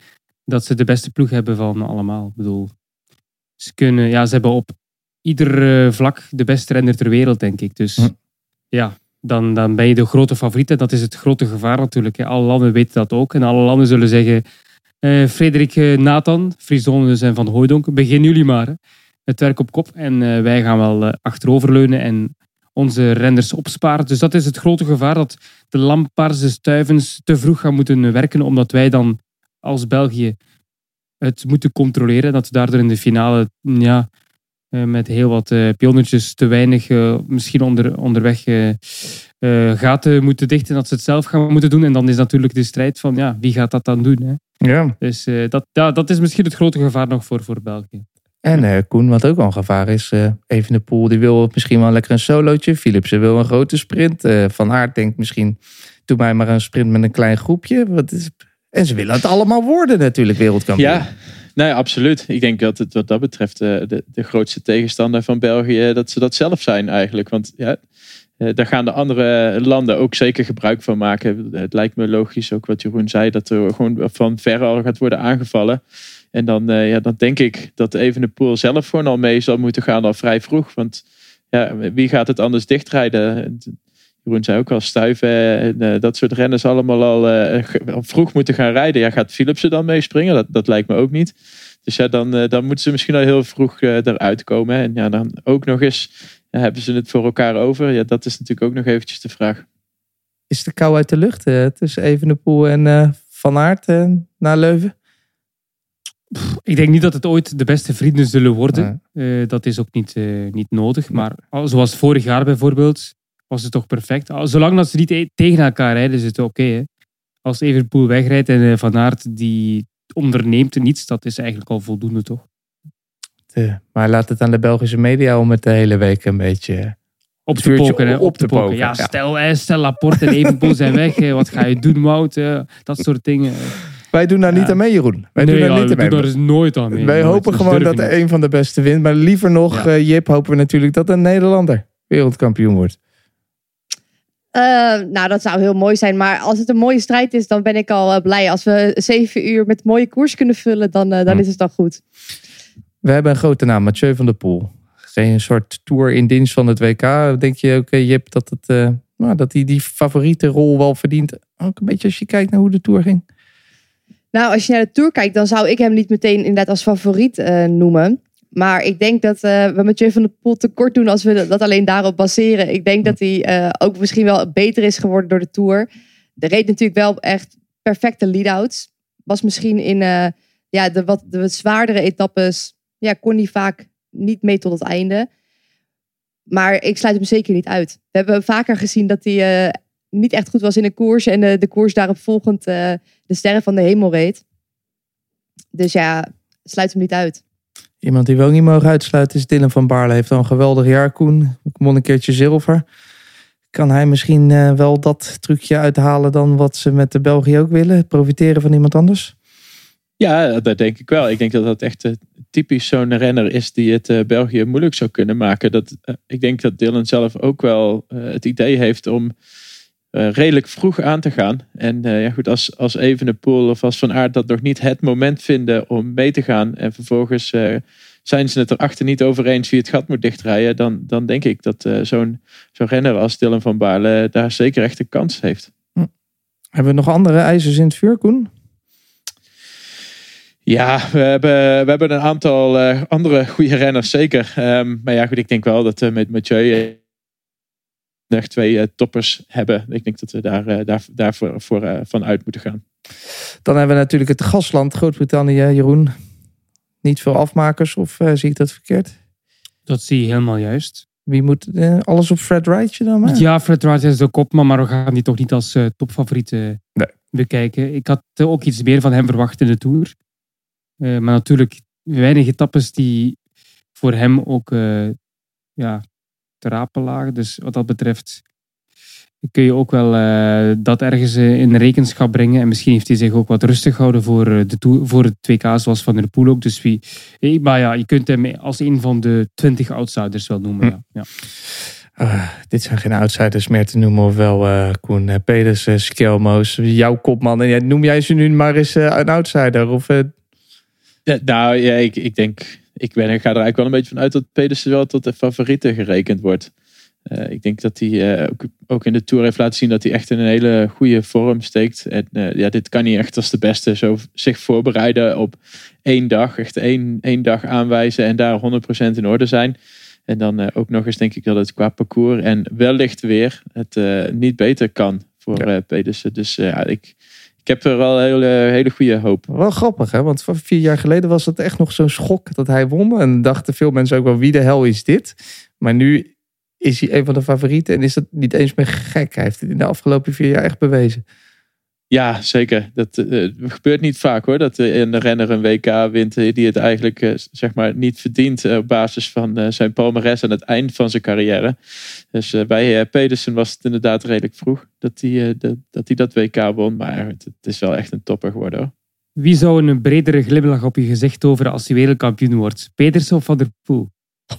Speaker 8: dat ze de beste ploeg hebben van allemaal. Ik bedoel, ze, kunnen, ja, ze hebben op ieder eh, vlak de beste renner ter wereld, denk ik. Dus
Speaker 5: Hm.
Speaker 8: ja, dan, dan ben je de grote favoriet. En dat is het grote gevaar natuurlijk. hè. Alle landen weten dat ook. En alle landen zullen zeggen, eh, Frederik eh, Nathan, Frison en Van Hooijdonk, begin jullie maar. hè. Het werk op kop. En wij gaan wel achteroverleunen en onze renners opsparen. Dus dat is het grote gevaar dat de Lampards, de Stuivens te vroeg gaan moeten werken, omdat wij dan als België het moeten controleren. Dat we daardoor in de finale ja, eh, met heel wat uh, pionnetjes te weinig uh, misschien onder, onderweg gaten moeten dichten. Dat ze het zelf gaan moeten doen. En dan is natuurlijk de strijd van ja, wie gaat dat dan doen. Hè?
Speaker 5: Ja.
Speaker 8: Dus dat, ja, dat is misschien het grote gevaar nog voor, voor België.
Speaker 5: En Koen, wat ook wel een gevaar is, even de pool die wil misschien wel lekker een solootje. Philipsen wil een grote sprint. Van Aert denkt misschien, doe mij maar een sprint met een klein groepje. Wat is... En ze willen het allemaal worden natuurlijk, wereldkampioen.
Speaker 6: Ja, Nee, absoluut. Ik denk dat het wat dat betreft de, eh, de, de grootste tegenstander van België, dat ze dat zelf zijn eigenlijk. Want ja, eh, daar gaan de andere landen ook zeker gebruik van maken. Het lijkt me logisch, ook wat Jeroen zei, dat er gewoon van ver al gaat worden aangevallen. En dan, eh, ja, dan denk ik dat even de pool zelf gewoon al mee zal moeten gaan al vrij vroeg. Want ja, wie gaat het anders dichtrijden? Jeroen zei ook al, Stuiven en dat soort renners allemaal al vroeg moeten gaan rijden. Ja, gaat Philipsen dan meespringen? Dat, dat lijkt me ook niet. Dus ja, dan, dan moeten ze misschien al heel vroeg eruit komen. En ja, dan ook nog eens hebben ze het voor elkaar over. Ja, dat is natuurlijk ook nog eventjes de vraag.
Speaker 5: Is de kou uit de lucht uh, tussen Evenepoel en uh, Van Aert uh, naar Leuven?
Speaker 8: Ik denk niet dat het ooit de beste vrienden zullen worden. dat is ook niet, niet nodig. Maar zoals vorig jaar bijvoorbeeld, was het toch perfect. Zolang dat ze niet e- tegen elkaar rijden, is het oké. Okay, Als Evenpoel wegrijdt en eh, Van Aert die onderneemt niets, dat is eigenlijk al voldoende, toch?
Speaker 5: maar laat het aan de Belgische media om het de hele week een beetje...
Speaker 8: Op te poken, op, te poken. Ja, Stel, stel Laporte en Evenpoel zijn weg. Wat ga je doen, Wout? Dat soort dingen.
Speaker 5: Wij doen daar niet aan mee, Jeroen. Wij
Speaker 8: nee,
Speaker 5: doen daar
Speaker 8: ja,
Speaker 5: niet aan mee.
Speaker 8: Doen daar is nooit aan mee.
Speaker 5: Wij hopen gewoon dat er een van de beste wint. Maar liever nog, uh, Jip, hopen we natuurlijk dat een Nederlander wereldkampioen wordt.
Speaker 7: Uh, nou, dat zou heel mooi zijn. Maar als het een mooie strijd is, dan ben ik al uh, blij. Als we zeven uur met mooie koers kunnen vullen, dan, uh, dan hm. is het dan goed.
Speaker 5: We hebben een grote naam, Mathieu van der Poel. Geen soort tour in dienst van het WK. Denk je ook, okay, Jip, dat, het, nou, dat hij die favoriete rol wel verdient? Ook een beetje als je kijkt naar hoe de tour ging.
Speaker 7: Nou, als je naar de tour kijkt, dan zou ik hem niet meteen inderdaad als favoriet noemen. Maar ik denk dat uh, we Mathieu van der Poel tekort doen als we dat alleen daarop baseren. Ik denk dat hij uh, ook misschien wel beter is geworden door de Tour. De reed natuurlijk wel echt perfecte lead-outs. Was misschien in uh, ja, de, wat, de zwaardere etappes, ja, kon hij vaak niet mee tot het einde. Maar ik sluit hem zeker niet uit. We hebben vaker gezien dat hij niet echt goed was in een koers. En de, de koers daarop volgend de sterren van de hemel reed. Dus ja, sluit hem niet uit.
Speaker 5: Iemand die we ook niet mogen uitsluiten is Dylan van Baarle. Heeft al een geweldig jaar, Koen. Won een keertje zilver. Kan hij misschien uh, wel dat trucje uithalen dan wat ze met de België ook willen? Profiteren van iemand anders?
Speaker 6: Ja, dat denk ik wel. Ik denk dat dat echt uh, typisch zo'n renner is die het uh, België moeilijk zou kunnen maken. Dat, ik denk dat Dylan zelf ook wel het idee heeft om redelijk vroeg aan te gaan. En ja, goed, als, als Evenepoel of als Van Aert dat nog niet het moment vinden om mee te gaan. En vervolgens zijn ze het erachter niet over eens wie het gat moet dichtrijden. Dan, dan denk ik dat zo'n zo'n renner als Dylan van Baarle daar zeker echt een kans heeft.
Speaker 5: Hm. Hebben we nog andere ijzers in het vuur, Koen?
Speaker 6: Ja, we hebben, we hebben een aantal andere goede renners, zeker. Um, maar ja, goed, ik denk wel dat met Mathieu echt twee uh, toppers hebben. Ik denk dat we daar, uh, daar, daarvoor voor, van uit moeten gaan.
Speaker 5: Dan hebben we natuurlijk het gasland Groot-Brittannië, Jeroen. Niet veel afmakers, of zie ik dat verkeerd?
Speaker 8: Dat zie je helemaal juist.
Speaker 5: Wie moet alles op Fred Wright dan maar?
Speaker 8: Ja, Fred Wright is de kopman, maar we gaan die toch niet als topfavoriet
Speaker 5: nee.
Speaker 8: bekijken. Ik had ook iets meer van hem verwacht in de Tour. Uh, maar natuurlijk weinig etappes die voor hem ook uh, ja, lagen. Dus wat dat betreft kun je ook wel uh, dat ergens in rekenschap brengen. En misschien heeft hij zich ook wat rustig gehouden voor, de toer, voor het 2K zoals Van der Poel ook. Dus wie, maar ja, je kunt hem als een van de 20 outsiders wel noemen. Hm. Ja. ja.
Speaker 5: Uh, dit zijn geen outsiders meer te noemen, of wel uh, Koen uh, Peders, Skelmo's, jouw kopman. En noem jij ze nu maar eens een outsider? Of
Speaker 6: ja, nou ja, ik, ik denk, ik, ben, ik ga er eigenlijk wel een beetje van uit dat Pedersen wel tot de favoriete gerekend wordt. Uh, ik denk dat hij uh, ook, ook, in de Tour heeft laten zien dat hij echt in een hele goede vorm steekt. En uh, ja, dit kan hij echt als de beste zo zich voorbereiden op één dag. Echt één, één dag aanwijzen en daar 100% in orde zijn. En dan eh, ook nog eens denk ik dat het qua parcours en wellicht weer het eh, niet beter kan voor eh Pedersen. Dus eh, ja, ik, ik heb er wel een hele, hele goede hoop.
Speaker 5: Wel grappig, hè? Want vier jaar geleden was het echt nog zo'n schok dat hij won. En dachten veel mensen ook wel, wie de hel is dit? Maar nu is hij een van de favorieten en is dat niet eens meer gek. Hij heeft het in de afgelopen vier jaar echt bewezen.
Speaker 6: Ja, zeker. Dat eh, gebeurt niet vaak hoor. Dat eh, een renner een WK wint eh, die het eigenlijk eh, zeg maar niet verdient eh, op basis van eh, zijn palmares aan het eind van zijn carrière. Dus eh, bij eh, Pedersen was het inderdaad redelijk vroeg dat hij, eh, dat, dat WK won. Maar het, is wel echt een topper geworden hoor.
Speaker 8: Wie zou een bredere glimlach op je gezicht toveren als hij wereldkampioen wordt? Pedersen of Van der Poel?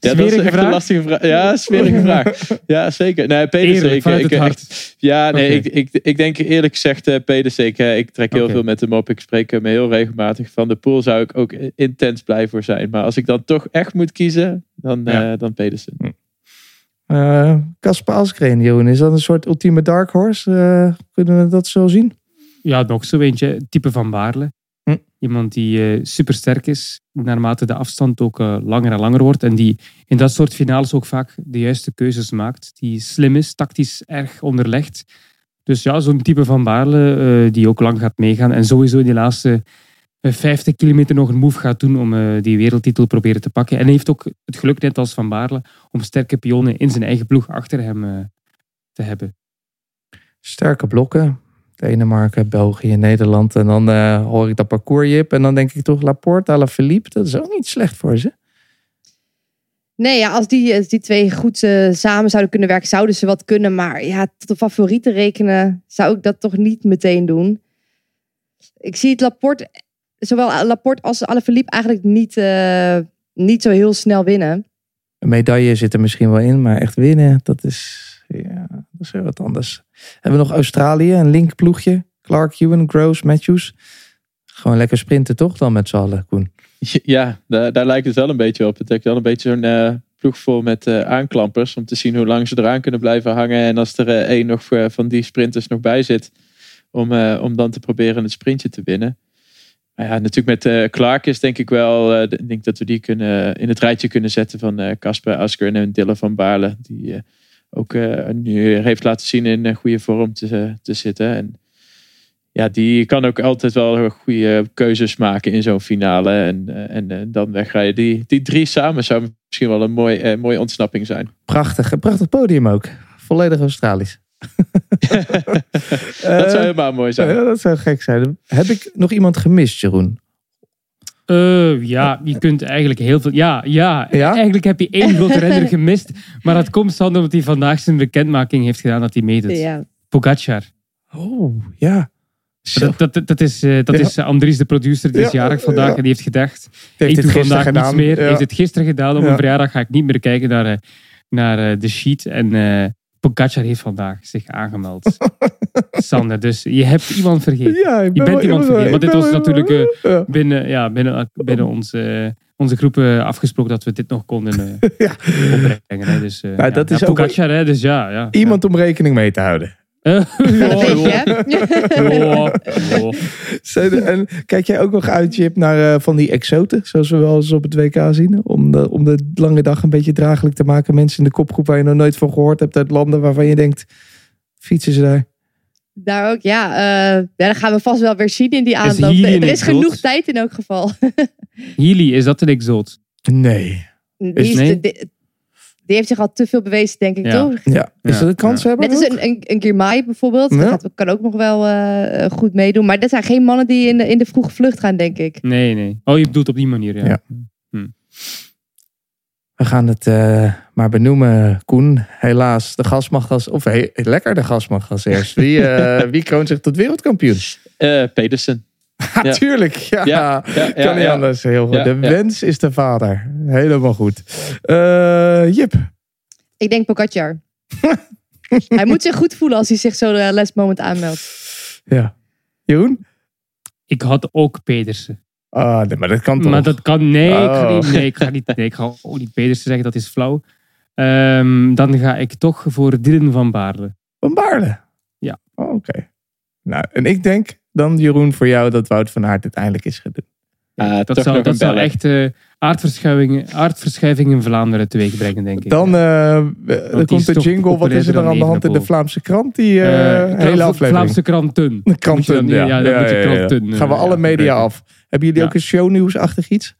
Speaker 6: Ja, dat is echt
Speaker 8: vraag?
Speaker 6: een lastige vraag. Ja, smerige vraag. Ja, zeker. Nee, Pedersen.
Speaker 8: Eerlijk,
Speaker 6: ik,
Speaker 8: vanuit
Speaker 6: ik,
Speaker 8: hart.
Speaker 6: ja, nee, ik, ik, ik denk eerlijk gezegd eh, Pedersen. Ik, eh, ik trek heel veel met hem op. Ik spreek hem heel regelmatig. Van de Poel zou ik ook intens blij voor zijn. Maar als ik dan toch echt moet kiezen, dan,
Speaker 8: Ja.
Speaker 6: eh, dan Pedersen.
Speaker 5: Eh, Casper Asgreen, Johan, is dat een soort ultieme dark horse? Eh, kunnen we dat zo zien?
Speaker 8: Ja, nog zo eentje. Type van Baarle. Iemand die super sterk is, naarmate de afstand ook eh, langer en langer wordt. En die in dat soort finales ook vaak de juiste keuzes maakt. Die slim is, tactisch erg onderlegd. Dus ja, zo'n type van Baarle eh, die ook lang gaat meegaan. En sowieso in die laatste eh, 50 kilometer nog een move gaat doen om die wereldtitel proberen te pakken. En heeft ook het geluk, net als Van Baarle, om sterke pionnen in zijn eigen ploeg achter hem te hebben.
Speaker 5: Sterke blokken. Denemarken, België, Nederland. En dan eh, hoor ik dat parcours, Jip. En dan denk ik toch Laporte, Alaphilippe. Dat is ook niet slecht voor ze.
Speaker 7: Nee, ja, als die, als die twee goed eh, samen zouden kunnen werken, zouden ze wat kunnen. Maar ja, tot de favorieten rekenen zou ik dat toch niet meteen doen. Ik zie het Laporte, zowel Laporte als Alaphilippe eigenlijk niet, eh, niet zo heel snel winnen.
Speaker 5: Een medaille zit er misschien wel in, maar echt winnen, dat is, dat is weer wat anders. Hebben we nog Australië, een linkploegje. Clark, Ewan, Groves, Matthews. Gewoon lekker sprinten toch dan met z'n allen, Koen?
Speaker 6: Ja, daar, daar lijkt het wel een beetje op. Het lijkt wel een beetje zo'n eh, ploeg vol met eh, aanklampers. Om te zien hoe lang ze eraan kunnen blijven hangen. En als er eh, één nog van die sprinters nog bij zit. Om, om dan te proberen het sprintje te winnen. Maar ja, natuurlijk met Clark is denk ik wel. ik denk dat we die kunnen, in het rijtje kunnen zetten van Casper Asker en Dylan van Baarle. Die ook eh, nu heeft laten zien in eh, goede vorm te, te zitten. En ja, die kan ook altijd wel goede keuzes maken in zo'n finale. En, eh, en, dan wegrijden. Die, die drie samen zou misschien wel een mooi, eh, mooie ontsnapping zijn.
Speaker 5: Prachtig, een prachtig podium ook. Volledig Australisch.
Speaker 6: dat zou helemaal mooi zijn.
Speaker 5: Ja, dat zou gek zijn. Heb ik nog iemand gemist, Jeroen?
Speaker 8: Eh, ja, je kunt eigenlijk heel veel. Ja, ja,
Speaker 5: Ja?
Speaker 8: eigenlijk heb je één grote renner gemist. Maar dat komt Sander omdat hij vandaag zijn bekendmaking heeft gedaan dat hij meedoet.
Speaker 7: Ja.
Speaker 8: Pogacar.
Speaker 5: Oh, ja. Zo.
Speaker 8: Dat, dat, dat is, eh, dat
Speaker 5: Ja.
Speaker 8: is eh, Andries, de producer, die is
Speaker 5: Ja,
Speaker 8: jarig vandaag.
Speaker 5: ja.
Speaker 8: En die heeft gedacht,
Speaker 5: heeft
Speaker 8: ik doe vandaag
Speaker 5: gedaan.
Speaker 8: niets meer.
Speaker 5: Ja.
Speaker 8: heeft het gisteren gedaan. Op
Speaker 5: Ja.
Speaker 8: een verjaardag ga ik niet meer kijken naar, eh, naar de sheet. En eh Pogacar heeft vandaag zich aangemeld. Sander, dus je hebt iemand vergeten.
Speaker 5: Ja, ik
Speaker 8: Je
Speaker 5: ben
Speaker 8: bent
Speaker 5: wel-
Speaker 8: iemand vergeten. Want dit was natuurlijk eh,
Speaker 5: Ja.
Speaker 8: binnen, ja, binnen, binnen onze, onze groep eh, afgesproken dat we dit nog konden eh,
Speaker 5: Ja.
Speaker 8: opbrengen. Hè. Dus, eh,
Speaker 5: dat is ook-
Speaker 8: Pogacar, hè, dus ja. ja.
Speaker 5: Iemand om rekening mee te houden.
Speaker 7: Dat weet je,
Speaker 5: En kijk jij ook nog uit, Jip, naar eh, van die exoten, zoals we wel eens op het WK zien? Om de, om de lange dag een beetje draaglijk te maken. Mensen in de kopgroep waar je nog nooit van gehoord hebt uit landen waarvan je denkt, fietsen ze daar?
Speaker 7: Daar ook, ja. eh, ja. Dat gaan we vast wel weer zien in die aanloop.
Speaker 8: hier
Speaker 7: Er is genoeg tijd in elk geval.
Speaker 8: Healy, is dat een exoot?
Speaker 5: Nee.
Speaker 7: Die,
Speaker 8: Is-
Speaker 7: is-
Speaker 8: nee?
Speaker 7: die- die heeft zich al te veel bewezen, denk ik,
Speaker 8: Ja.
Speaker 7: toch?
Speaker 5: Ja, is dat een kans hebben?
Speaker 7: Net als een, een, een Girmay bijvoorbeeld.
Speaker 5: Ja.
Speaker 7: Dat kan ook nog wel eh, goed meedoen. Maar dat zijn geen mannen die in de, in de vroege vlucht gaan, denk ik.
Speaker 8: Nee, nee. Oh, je bedoelt op die manier, ja.
Speaker 5: Ja. We gaan het eh, maar benoemen, Koen. Helaas, de gas mag als... Of hey, lekker, de gas mag als eerst. Wie, eh, wie kroont zich tot wereldkampioen?
Speaker 6: Eh, Pedersen.
Speaker 5: Ja, tuurlijk. Ja,
Speaker 6: Ja, ja, ja,
Speaker 5: kan niet
Speaker 6: ja.
Speaker 5: anders. Heel goed.
Speaker 6: Ja,
Speaker 5: de
Speaker 6: ja.
Speaker 5: wens is de vader. Helemaal goed. Eh, Jip.
Speaker 7: Ik denk Pogacar. hij moet zich goed voelen als hij zich zo de last moment aanmeldt.
Speaker 5: Ja. Jeroen?
Speaker 8: Ik had ook Pedersen.
Speaker 5: Ah, nee, maar dat kan toch?
Speaker 8: Maar dat kan... Nee, ik ga
Speaker 5: Oh.
Speaker 8: niet, nee, ik ga niet, nee, ik ga ook niet Pedersen zeggen, dat is flauw. Ehm, dan ga ik toch voor Dylan van Baarle.
Speaker 5: Van Baarle?
Speaker 8: Ja.
Speaker 5: Oh, Oké. Nou, en ik denk dan, Jeroen, voor jou dat Wout van Aert uiteindelijk is gaan doen.
Speaker 6: Ah,
Speaker 8: Dat zou, dat echt... eh, aardverschuivingen, aardverschuiving in Vlaanderen teweeg brengen, denk ik.
Speaker 5: Dan, eh, dan komt de jingle. Wat is er dan aan de hand in de. Vlaamse krant? Die eh,
Speaker 8: Eh,
Speaker 5: hele aflevering.
Speaker 8: Vlaamse kranten.
Speaker 5: De kranten, ja.
Speaker 8: ja, dan moet je kranten,
Speaker 5: Gaan we
Speaker 8: eh,
Speaker 5: alle
Speaker 8: ja,
Speaker 5: media af. Hebben jullie
Speaker 8: Ja.
Speaker 5: ook een shownieuwsachtig iets?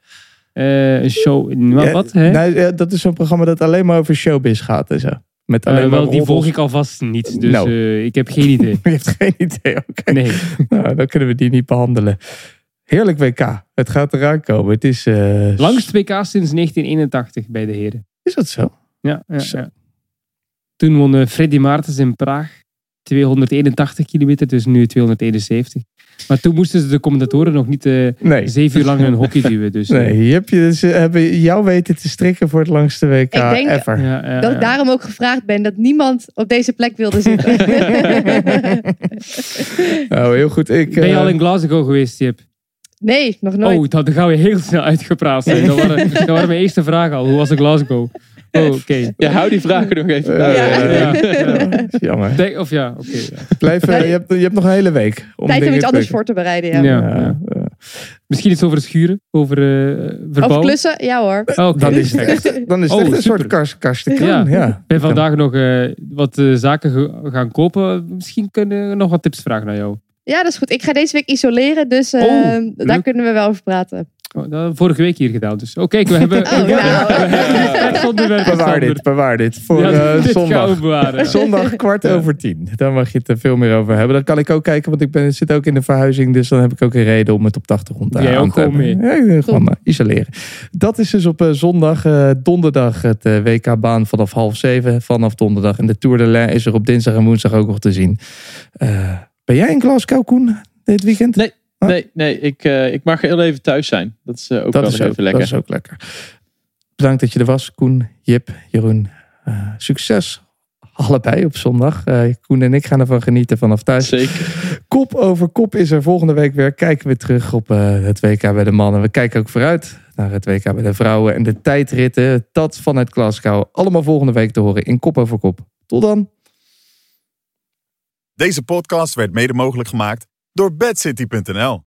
Speaker 8: Eh, een show. Wat?
Speaker 5: Ja,
Speaker 8: wat hè?
Speaker 5: nee, eh, dat is zo'n programma dat alleen maar over showbiz gaat en zo. Met
Speaker 8: Eh,
Speaker 5: alleen
Speaker 8: wel, die volg ik alvast niet. Dus
Speaker 5: Nou.
Speaker 8: eh, ik heb geen idee.
Speaker 5: Je hebt geen idee, oké.
Speaker 8: Nee.
Speaker 5: Nou, dan kunnen we die niet behandelen. Heerlijk WK. Het gaat eraan komen. Het is... eh,
Speaker 8: Langst WK sinds 1981 bij de heren.
Speaker 5: Is dat zo?
Speaker 8: Ja, ja,
Speaker 5: Zo.
Speaker 8: ja. Toen won Freddy Maartens in Praag 281 kilometer, dus nu 271. Maar toen moesten ze de commentatoren nog niet eh,
Speaker 5: Nee.
Speaker 8: zeven uur lang een hockey duwen. Dus, eh,
Speaker 5: Nee, je hebt je, ze hebben jou weten te strikken voor het langste WK
Speaker 7: Ik denk
Speaker 5: ever.
Speaker 8: ja, ja,
Speaker 7: Dat ik
Speaker 8: ja.
Speaker 7: daarom ook gevraagd ben dat niemand op deze plek wilde zitten.
Speaker 5: Nou, heel goed. Ik,
Speaker 8: Ben je
Speaker 5: eh,
Speaker 8: al in Glasgow geweest, Jip?
Speaker 7: nee, nog nooit.
Speaker 8: Oh, dan gaan we heel snel uitgepraat zijn. Dat waren, dat waren mijn eerste vragen al. Hoe was in Glasgow? Oh, oké.
Speaker 6: Ja, hou die vragen nog even bij.
Speaker 8: Ja,
Speaker 5: ja,
Speaker 8: ja.
Speaker 5: Jammer.
Speaker 8: Denk- Of ja, oké. ja.
Speaker 5: Blijf, eh, je, hebt, je hebt nog een hele week. Om
Speaker 7: Tijd om
Speaker 5: dingen
Speaker 7: iets
Speaker 5: te-
Speaker 7: anders voor te bereiden. Ja.
Speaker 8: Ja.
Speaker 5: Ja, ja.
Speaker 8: Misschien iets over schuren, over eh
Speaker 7: Over
Speaker 8: verbouwen.
Speaker 7: klussen? Ja hoor.
Speaker 8: Oh, oké.
Speaker 5: Dan is het echt, dan is het
Speaker 8: Oh,
Speaker 5: echt een
Speaker 8: super.
Speaker 5: soort kast,
Speaker 8: Ja. Ik ben vandaag nog eh, wat eh, zaken ge- gaan kopen. Misschien kunnen we nog wat tips vragen naar jou.
Speaker 7: Ja, dat is goed. Ik ga deze week isoleren, dus eh,
Speaker 8: Oh,
Speaker 7: daar
Speaker 8: leuk.
Speaker 7: kunnen we wel over praten.
Speaker 8: Oh, dat vorige week hier gedaan. Dus oh, kijk, we hebben.
Speaker 7: Oh, nou.
Speaker 8: we hebben
Speaker 5: Bewaar dit, bewaar dit. Voor
Speaker 8: Ja,
Speaker 5: eh,
Speaker 8: dit
Speaker 5: zondag.
Speaker 8: we bewaren. ja.
Speaker 5: Zondag kwart over tien. Daar mag je het er veel meer over hebben. Dan kan ik ook kijken, want ik ben, zit ook in de verhuizing. Dus dan heb ik ook een reden om het op de achtergrond te
Speaker 8: Jij
Speaker 5: aan
Speaker 8: ook
Speaker 5: te
Speaker 8: gewoon mee.
Speaker 5: Ja, gewoon eh, isoleren. Dat is dus op eh, zondag. eh, donderdag het WK-baan vanaf half zeven. Vanaf donderdag. En de Tour de Lens is er op dinsdag en woensdag ook nog te zien. Eh, ben jij in Glasgow, Koen, dit weekend?
Speaker 6: Nee, nee, nee ik, eh, ik mag heel even thuis zijn. Dat is eh, ook
Speaker 5: dat
Speaker 6: wel
Speaker 5: is
Speaker 6: nog
Speaker 5: ook,
Speaker 6: even lekker.
Speaker 5: Dat is ook lekker. Bedankt dat je er was, Koen, Jip, Jeroen. Eh, succes allebei op zondag. Eh, Koen en ik gaan ervan genieten vanaf thuis.
Speaker 6: Zeker.
Speaker 5: Kop over kop is er volgende week weer. Kijken we terug op eh, het WK bij de mannen. We kijken ook vooruit naar het WK bij de vrouwen. En de tijdritten, dat vanuit Glasgow. Allemaal volgende week te horen in Kop over Kop. Tot dan.
Speaker 1: Deze podcast werd mede mogelijk gemaakt door bedcity.nl.